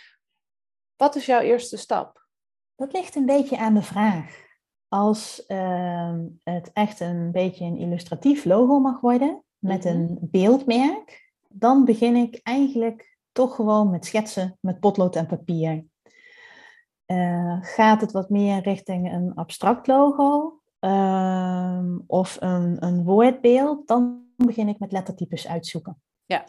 Wat is jouw eerste stap? Dat ligt een beetje aan de vraag. Als ehm, het echt een beetje een illustratief logo mag worden met mhm. een beeldmerk, dan begin ik eigenlijk toch gewoon met schetsen met potlood en papier. Uh, gaat het wat meer richting een abstract logo ehm, of een, een woordbeeld, dan begin ik met lettertypes uitzoeken. Ja.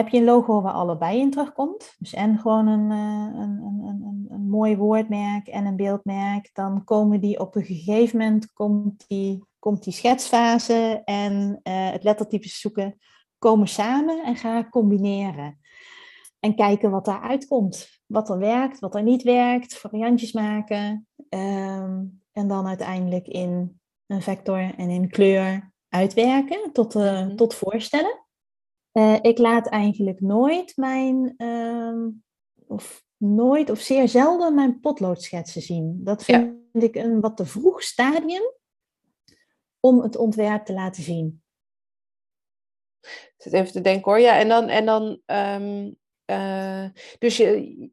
Heb je een logo waar allebei in terugkomt, dus en gewoon een, uh, een, een, een, een, mooi woordmerk en een beeldmerk, dan komen die op een gegeven moment, komt die, komt die schetsfase en het lettertypes zoeken, komen samen en gaan combineren. En kijken wat daaruit komt wat er werkt, wat er niet werkt, variantjes maken. Ehm, en dan uiteindelijk in een vector en in kleur uitwerken tot, uh, tot voorstellen. Uh, ik laat eigenlijk nooit mijn, uh, of nooit of zeer zelden mijn potloodschetsen zien. Dat vind ik een wat te vroeg stadium om het ontwerp te laten zien. Ik zit even te denken hoor. Ja, en dan, en dan um, uh, dus je,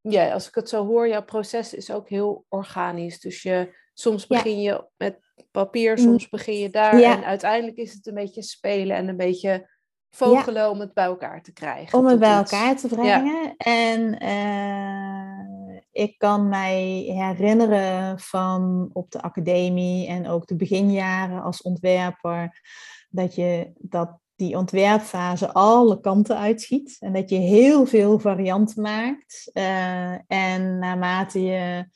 ja, als ik het zo hoor, jouw proces is ook heel organisch. Dus je, soms begin je met papier, mm. soms begin je daar. En uiteindelijk is het een beetje spelen en een beetje vogelen om het bij elkaar te krijgen. Om het bij elkaar te brengen. En uh, ik kan mij herinneren van op de academie en ook de beginjaren als ontwerper, dat je dat die ontwerpfase alle kanten uitschiet. En dat je heel veel varianten maakt. Uh, en naarmate je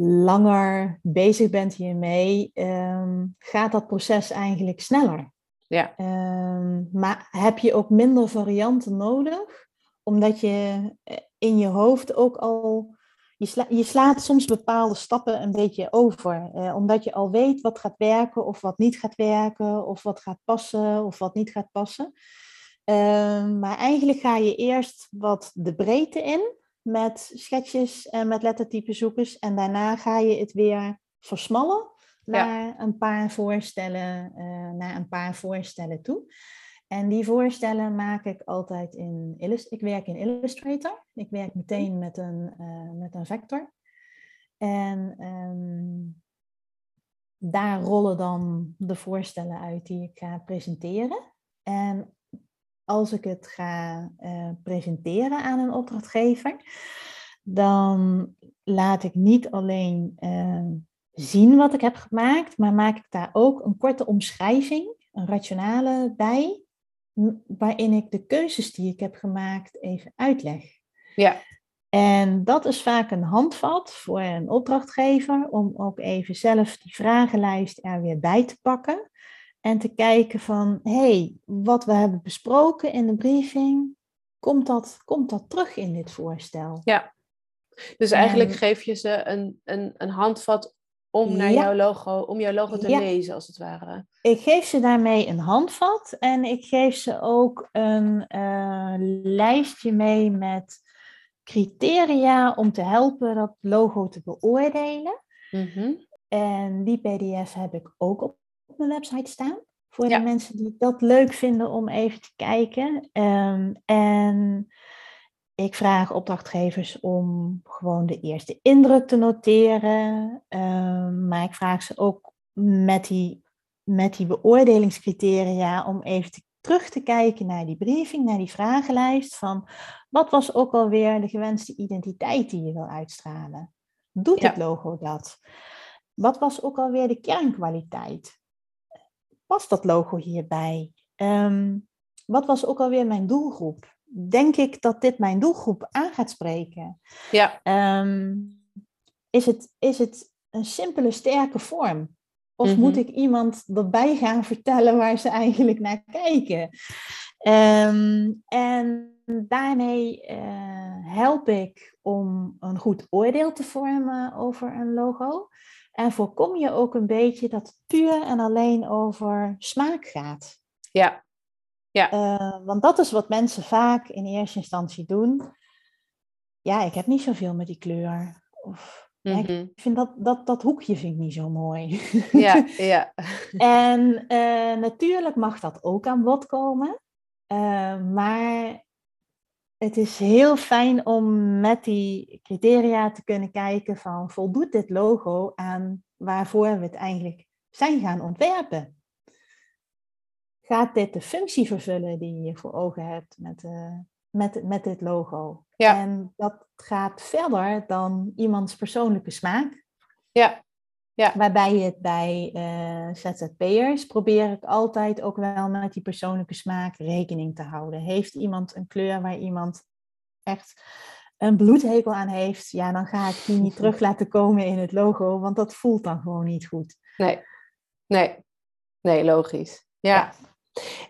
langer bezig bent hiermee, um, gaat dat proces eigenlijk sneller. Ja. Um, maar heb je ook minder varianten nodig, omdat je in je hoofd ook al je, je, slaat soms bepaalde stappen een beetje over. Eh, omdat je al weet wat gaat werken of wat niet gaat werken, of wat gaat passen of wat niet gaat passen. Uh, maar eigenlijk ga je eerst wat de breedte in met schetsjes en met lettertype zoekers. En daarna ga je het weer versmallen naar een paar voorstellen, uh, naar een paar voorstellen toe. En die voorstellen maak ik altijd in Illustrator. Ik werk in Illustrator. Ik werk meteen met een, uh, met een vector. En um, daar rollen dan de voorstellen uit die ik ga presenteren. En als ik het ga uh, presenteren aan een opdrachtgever, dan laat ik niet alleen uh, zien wat ik heb gemaakt, maar maak ik daar ook een korte omschrijving, een rationale bij, waarin ik de keuzes die ik heb gemaakt even uitleg. Ja. En dat is vaak een handvat voor een opdrachtgever om ook even zelf die vragenlijst er weer bij te pakken. En te kijken van, hé, hey, wat we hebben besproken in de briefing, komt dat, komt dat terug in dit voorstel? Ja, dus eigenlijk geef je ze een, een, een handvat om naar jouw logo, om jouw logo te lezen, als het ware. Ik geef ze daarmee een handvat en ik geef ze ook een uh, lijstje mee met criteria om te helpen dat logo te beoordelen. Mhm. En die PDF heb ik ook op, mijn website staan. Voor de mensen die dat leuk vinden om even te kijken. Um, en ik vraag opdrachtgevers om gewoon de eerste indruk te noteren. Um, maar ik vraag ze ook met die, met die beoordelingscriteria om even te terug te kijken naar die briefing, naar die vragenlijst van wat was ook alweer de gewenste identiteit die je wil uitstralen? Doet het logo dat? Wat was ook alweer de kernkwaliteit? Past dat logo hierbij? Um, wat was ook alweer mijn doelgroep? Denk ik dat dit mijn doelgroep aan gaat spreken? Ja. Um, is, het, is het een simpele, sterke vorm? Of moet mhm. ik iemand erbij gaan vertellen waar ze eigenlijk naar kijken? Ehm, en daarmee uh, help ik om een goed oordeel te vormen over een logo. En voorkom je ook een beetje dat het puur en alleen over smaak gaat. Ja. Ja. Uh, want dat is wat mensen vaak in eerste instantie doen. Ja, ik heb niet zoveel met die kleur. Of ik mhm. vind dat, dat, dat hoekje vind ik niet zo mooi. Ja, ja. en uh, natuurlijk mag dat ook aan bod komen. Uh, maar het is heel fijn om met die criteria te kunnen kijken van voldoet dit logo aan waarvoor we het eigenlijk zijn gaan ontwerpen? Gaat dit de functie vervullen die je voor ogen hebt met, uh, met, met dit logo? Ja. En dat gaat verder dan iemands persoonlijke smaak. Ja. Ja. Waarbij je het bij uh, ZZP'ers probeer ik altijd ook wel met die persoonlijke smaak rekening te houden. Heeft iemand een kleur waar iemand echt een bloedhekel aan heeft, ja, dan ga ik die niet terug laten komen in het logo, want dat voelt dan gewoon niet goed. Nee, nee, nee, logisch. ja.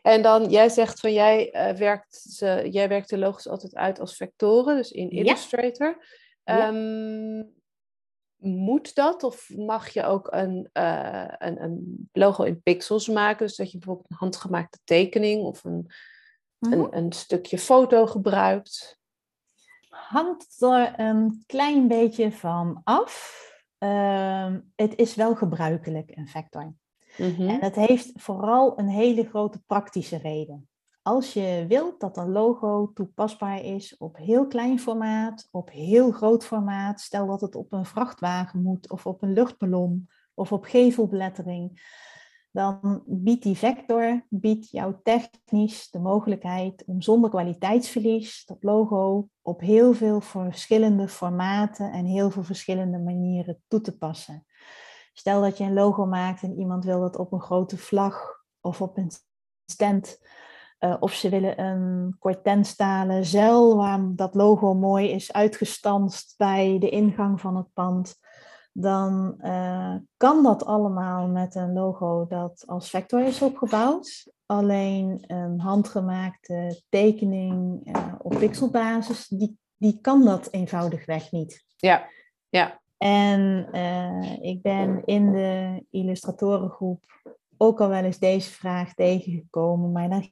En dan, jij zegt van jij, uh, werkt, ze, jij werkt de logos altijd uit als vectoren, dus in Illustrator. Ehm, moet dat? Of mag je ook een, uh, een, een, logo in pixels maken? Dus dat je bijvoorbeeld een handgemaakte tekening of een, een, mhm. een, stukje foto gebruikt? Hangt er een klein beetje van af. Uh, het is wel gebruikelijk, een vector. Mhm. En dat heeft vooral een hele grote praktische reden. Als je wilt dat een logo toepasbaar is op heel klein formaat, op heel groot formaat, stel dat het op een vrachtwagen moet of op een luchtballon of op gevelbelettering, dan biedt die vector biedt jou technisch de mogelijkheid om zonder kwaliteitsverlies dat logo op heel veel verschillende formaten en heel veel verschillende manieren toe te passen. Stel dat je een logo maakt en iemand wil dat op een grote vlag of op een stand. Uh, of ze willen een kortenstalen zeil waar dat logo mooi is uitgestanst bij de ingang van het pand. Dan uh, kan dat allemaal met een logo dat als vector is opgebouwd. Alleen een handgemaakte tekening uh, op pixelbasis, die, die kan dat eenvoudigweg niet. Ja, ja. En uh, ik ben in de illustratorengroep ook al wel eens deze vraag tegengekomen, maar dan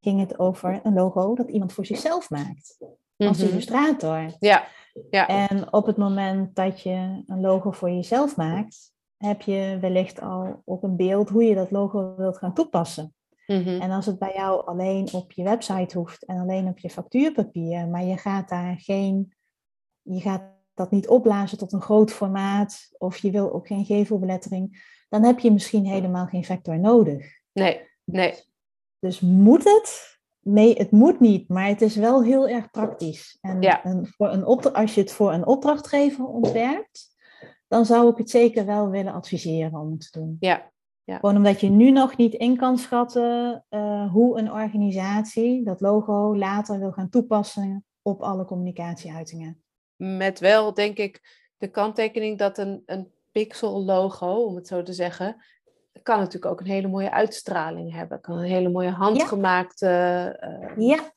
ging het over een logo dat iemand voor zichzelf maakt. Als mhm. illustrator. Ja. ja. En op het moment dat je een logo voor jezelf maakt, heb je wellicht al op een beeld hoe je dat logo wilt gaan toepassen. Mhm. En als het bij jou alleen op je website hoeft en alleen op je factuurpapier, maar je gaat daar geen, je gaat dat niet opblazen tot een groot formaat of je wil ook geen gevelbelettering, dan heb je misschien helemaal geen vector nodig. Nee, nee. Dus moet het? Nee, het moet niet, maar het is wel heel erg praktisch. En, ja. voor een als je het voor een opdrachtgever ontwerpt, dan zou ik het zeker wel willen adviseren om het te doen. Ja. Ja. Gewoon omdat je nu nog niet in kan schatten uh, hoe een organisatie dat logo later wil gaan toepassen op alle communicatieuitingen. Met wel, denk ik, de kanttekening dat een, een pixel logo, om het zo te zeggen, kan natuurlijk ook een hele mooie uitstraling hebben. Kan een hele mooie handgemaakte. Ja, ja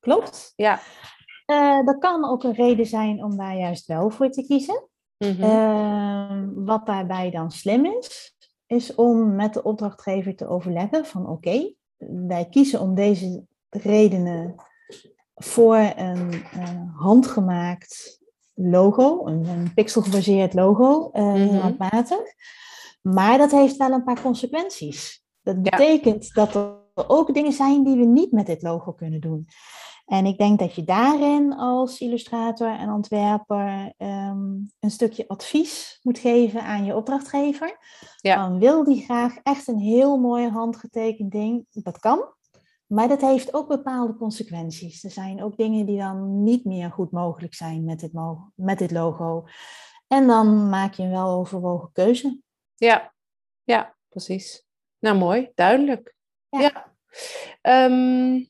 klopt. Ja. Uh, dat kan ook een reden zijn om daar juist wel voor te kiezen. Mhm. Ehm, wat daarbij dan slim is, is om met de opdrachtgever te overleggen van oké, wij kiezen om deze redenen voor een uh, handgemaakt logo, een, een pixelgebaseerd logo, uh, handmatig. Maar dat heeft wel een paar consequenties. Dat betekent dat er ook dingen zijn die we niet met dit logo kunnen doen. En ik denk dat je daarin als illustrator en ontwerper ehm, een stukje advies moet geven aan je opdrachtgever. Ja. Dan wil die graag echt een heel mooi handgetekend ding. Dat kan. Maar dat heeft ook bepaalde consequenties. Er zijn ook dingen die dan niet meer goed mogelijk zijn met dit, met dit logo. En dan maak je een wel overwogen keuze. Ja, ja, precies. Nou, mooi, duidelijk. Ja. Ja, ehm,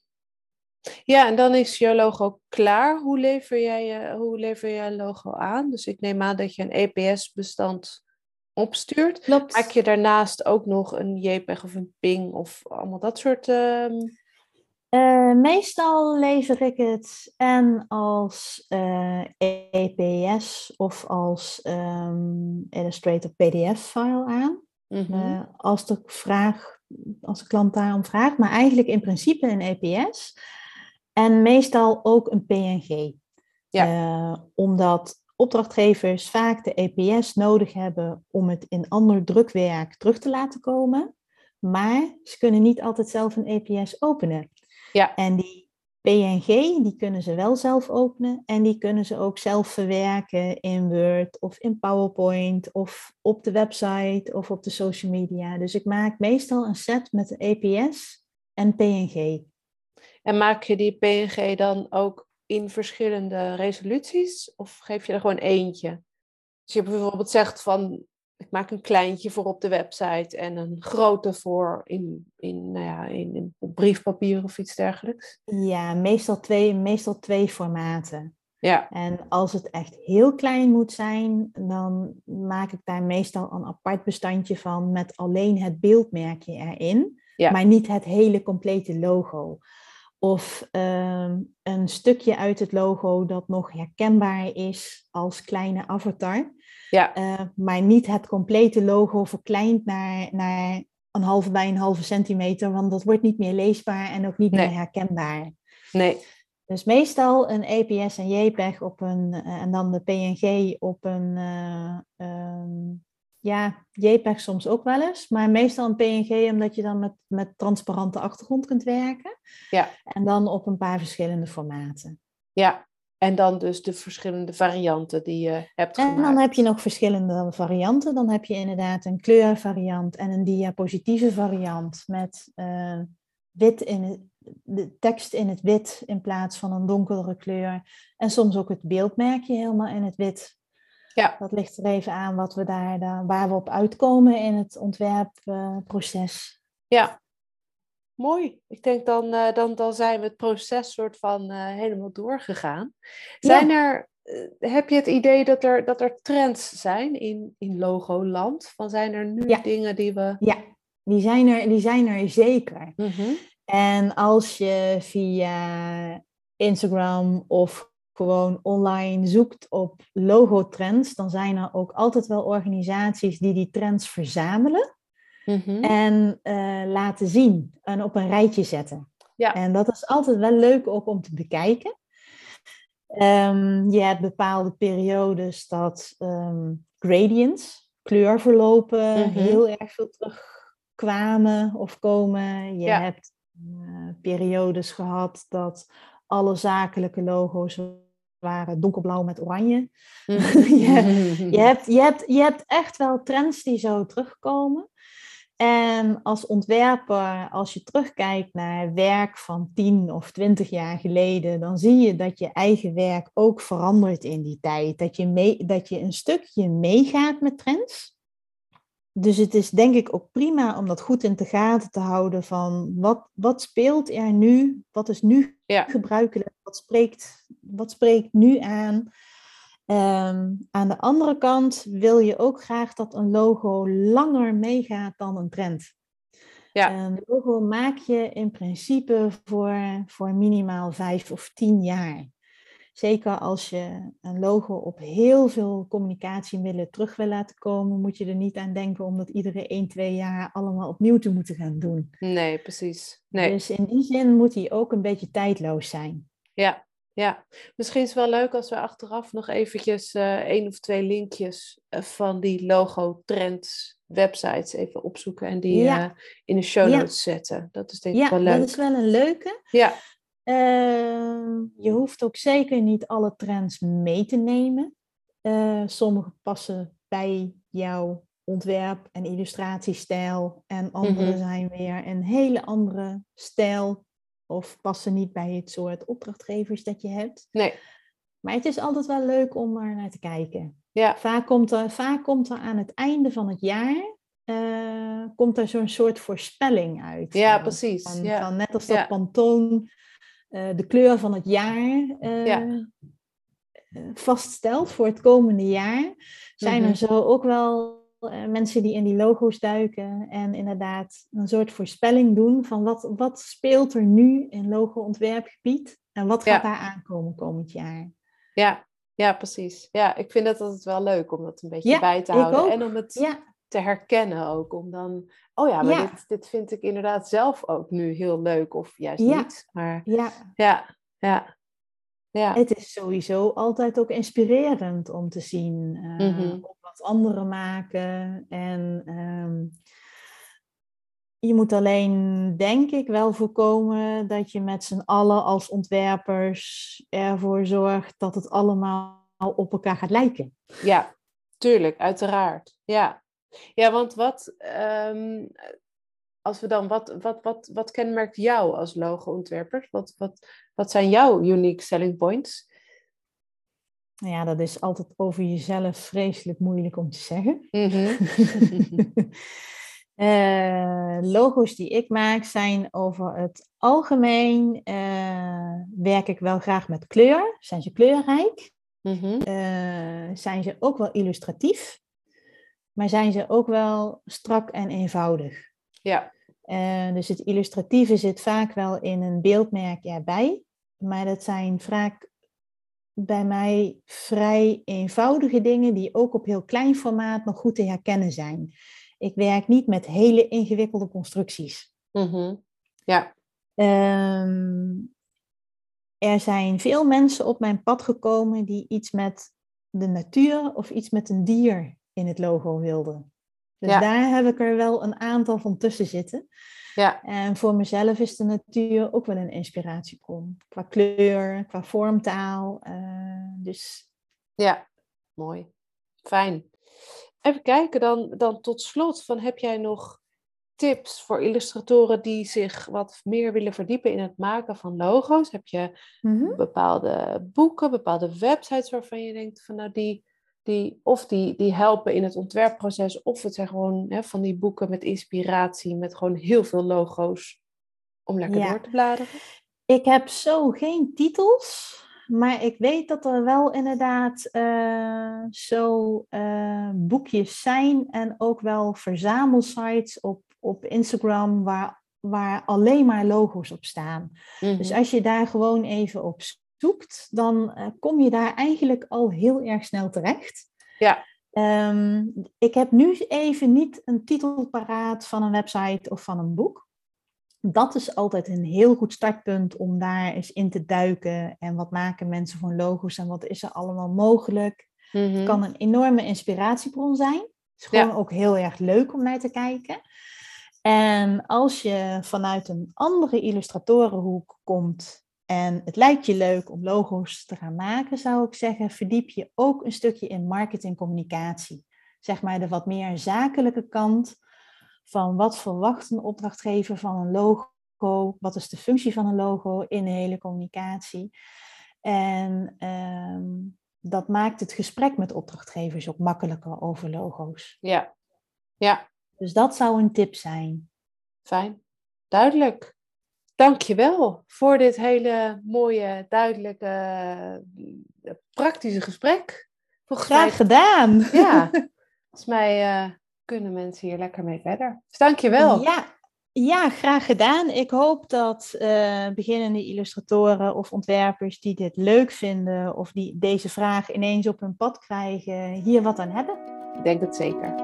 ja en dan is je logo klaar. Hoe lever jij je, hoe lever jij logo aan? Dus ik neem aan dat je een EPS-bestand opstuurt. Klopt. Maak je daarnaast ook nog een JPEG of een PING of allemaal dat soort um, uh, meestal lever ik het en als uh, eh, EPS of als um, Illustrator PDF-file aan. Mm -hmm. als, de vraag, als de klant daarom vraagt, maar eigenlijk in principe een EPS. En meestal ook een PNG. Ja. omdat opdrachtgevers vaak de EPS nodig hebben om het in ander drukwerk terug te laten komen. Maar ze kunnen niet altijd zelf een EPS openen. Ja. En die PNG, die kunnen ze wel zelf openen en die kunnen ze ook zelf verwerken in Word of in PowerPoint of op de website of op de social media. Dus ik maak meestal een set met EPS en PNG. En maak je die PNG dan ook in verschillende resoluties of geef je er gewoon eentje? Als je bijvoorbeeld zegt van ik maak een kleintje voor op de website en een grote voor in, in, nou ja, in, in briefpapier of iets dergelijks. Ja, meestal twee, meestal twee formaten. Ja. En als het echt heel klein moet zijn, dan maak ik daar meestal een apart bestandje van met alleen het beeldmerkje erin, ja. maar niet het hele complete logo. Of ehm, een stukje uit het logo dat nog herkenbaar is als kleine avatar. Ja. Uh, maar niet het complete logo verkleind naar, naar een halve bij een halve centimeter, want dat wordt niet meer leesbaar en ook niet meer herkenbaar. Nee. Dus meestal een EPS en JPEG op een, uh, en dan de PNG op een, uh, um, ja, JPEG soms ook wel eens, maar meestal een PNG omdat je dan met, met transparante achtergrond kunt werken. Ja. En dan op een paar verschillende formaten. Ja, en dan dus de verschillende varianten die je hebt gemaakt. En dan heb je nog verschillende varianten. Dan heb je inderdaad een kleurvariant en een diapositieve variant met uh, wit in het, de tekst in het wit in plaats van een donkere kleur. En soms ook het beeldmerkje helemaal in het wit. Ja. Dat ligt er even aan wat we daar, waar we op uitkomen in het ontwerpproces. ja, Mooi. Ik denk dan, uh, dan, dan zijn we het proces soort van uh, helemaal doorgegaan. Zijn er, uh, heb je het idee dat er, dat er trends zijn in, in Logoland? Van zijn er nu dingen die we... Ja, die zijn er, die zijn er zeker. Mm -hmm. En als je via Instagram of gewoon online zoekt op logotrends, dan zijn er ook altijd wel organisaties die die trends verzamelen. Mhm. En uh, laten zien en op een rijtje zetten. Ja. En dat is altijd wel leuk ook om te bekijken. Um, je hebt bepaalde periodes dat um, gradients, kleurverlopen, mm heel erg veel terugkwamen of komen. Je hebt uh, periodes gehad dat alle zakelijke logo's waren donkerblauw met oranje. Mm je, je, hebt, je, hebt, je hebt echt wel trends die zo terugkomen. En als ontwerper, als je terugkijkt naar werk van 10 of 20 jaar geleden, dan zie je dat je eigen werk ook verandert in die tijd. Dat je, mee, dat je een stukje meegaat met trends. Dus het is denk ik ook prima om dat goed in de gaten te houden van wat, wat speelt er nu, wat is nu gebruikelijk, wat spreekt, wat spreekt nu aan. Ehm, aan de andere kant wil je ook graag dat een logo langer meegaat dan een trend. Ja. Een logo maak je in principe voor, voor minimaal vijf of tien jaar. Zeker als je een logo op heel veel communicatiemiddelen terug wil laten komen, moet je er niet aan denken om dat iedere 1, 2 jaar allemaal opnieuw te moeten gaan doen. Nee, precies. Nee. Dus in die zin moet hij ook een beetje tijdloos zijn. Ja, ja. Misschien is het wel leuk als we achteraf nog eventjes uh, één of twee linkjes eh, van die logo trends websites even opzoeken en die uh, in de show notes zetten. Dat is denk ik wel leuk. Ja, dat is wel een leuke. Ja. Je hoeft ook zeker niet alle trends mee te nemen. Sommige passen bij jouw ontwerp- en illustratiestijl. En andere mhm. zijn weer een hele andere stijl. Of passen niet bij het soort opdrachtgevers dat je hebt. Nee. Maar het is altijd wel leuk om er naar te kijken. Ja. Vaak, komt er, vaak komt er aan het einde van het jaar uh, komt er zo'n soort voorspelling uit. Ja, precies. Van, ja. van net als dat ja. Pantoon uh, de kleur van het jaar vaststelt voor het komende jaar, zijn er mhm. zo ook wel mensen die in die logo's duiken en inderdaad een soort voorspelling doen van wat, wat speelt er nu in logo-ontwerpgebied en wat gaat daar aankomen komend jaar. Ja, ja, precies. Ja, ik vind dat altijd wel leuk om dat een beetje bij te houden. En om het ja. te herkennen ook. Om dan, oh ja, maar Dit, dit vind ik inderdaad zelf ook nu heel leuk. Of juist niet. Maar ja. ja, ja. Ja. Het is sowieso altijd ook inspirerend om te zien uh, wat anderen maken. En um, je moet alleen, denk ik, wel voorkomen dat je met z'n allen als ontwerpers ervoor zorgt dat het allemaal op elkaar gaat lijken. Ja, tuurlijk, uiteraard. Ja, ja want wat, um, als we dan, wat, wat, wat, wat kenmerkt jou als logo-ontwerper? Wat, wat, wat zijn jouw unique selling points? Ja, dat is altijd over jezelf vreselijk moeilijk om te zeggen. Mm Uh, logo's die ik maak zijn over het algemeen, uh, werk ik wel graag met kleur. Zijn ze kleurrijk? Mm-hmm. Uh, zijn ze ook wel illustratief? Maar zijn ze ook wel strak en eenvoudig? Ja. dus het illustratieve zit vaak wel in een beeldmerk erbij. Maar dat zijn vaak bij mij vrij eenvoudige dingen die ook op heel klein formaat nog goed te herkennen zijn. Ik werk niet met hele ingewikkelde constructies. Mm-hmm. Ja. Um, er zijn veel mensen op mijn pad gekomen die iets met de natuur of iets met een dier in het logo wilden. Dus ja. daar heb ik er wel een aantal van tussen zitten. Ja. En voor mezelf is de natuur ook wel een inspiratiebron. Qua kleur, qua vormtaal. Uh, dus... Ja, mooi. Fijn. Even kijken dan, dan tot slot. Van, heb jij nog tips voor illustratoren die zich wat meer willen verdiepen in het maken van logo's? Heb je mm-hmm. bepaalde boeken, bepaalde websites waarvan je denkt van nou die, die of die, die helpen in het ontwerpproces, of het zijn gewoon hè, van die boeken met inspiratie, met gewoon heel veel logo's om lekker Ja. door te bladeren? Ik heb zo geen titels, maar ik weet dat er wel inderdaad eh, zo eh, boekjes zijn en ook wel verzamelsites op, op Instagram waar, waar alleen maar logo's op staan. Mhm. Dus als je daar gewoon even op zoekt, dan eh, kom je daar eigenlijk al heel erg snel terecht. Ja. Ehm, ik heb nu even niet een titel paraat van een website of van een boek. Dat is altijd een heel goed startpunt om daar eens in te duiken. En wat maken mensen voor logo's en wat is er allemaal mogelijk. Mhm. Het kan een enorme inspiratiebron zijn. Het is gewoon Ja. ook heel erg leuk om naar te kijken. En als je vanuit een andere illustratorenhoek komt en het lijkt je leuk om logo's te gaan maken, zou ik zeggen, verdiep je ook een stukje in marketingcommunicatie. Zeg maar de wat meer zakelijke kant van wat verwacht een opdrachtgever van een logo, wat is de functie van een logo in de hele communicatie. En ehm, dat maakt het gesprek met opdrachtgevers ook makkelijker over logo's. Ja. Ja, Dus dat zou een tip zijn. fijn. Duidelijk. Dankjewel voor dit hele mooie, duidelijke, eh, praktische gesprek. Graag gedaan. Ja, volgens mij uh, kunnen mensen hier lekker mee verder. Dus dank je wel. Ja, ja, graag gedaan. Ik hoop dat uh, beginnende illustratoren of ontwerpers die dit leuk vinden of die deze vraag ineens op hun pad krijgen, hier wat aan hebben. Ik denk het zeker.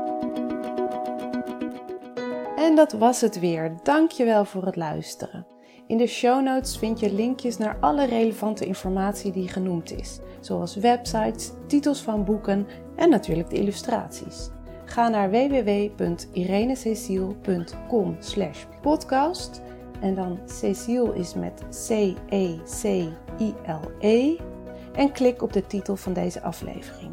En dat was het weer. Dankjewel voor het luisteren. In de show notes vind je linkjes naar alle relevante informatie die genoemd is, zoals websites, titels van boeken en natuurlijk de illustraties. Ga naar www.irenececiel.com podcast en dan Cecile is met C-E-C-I-L-E -E, en klik op de titel van deze aflevering.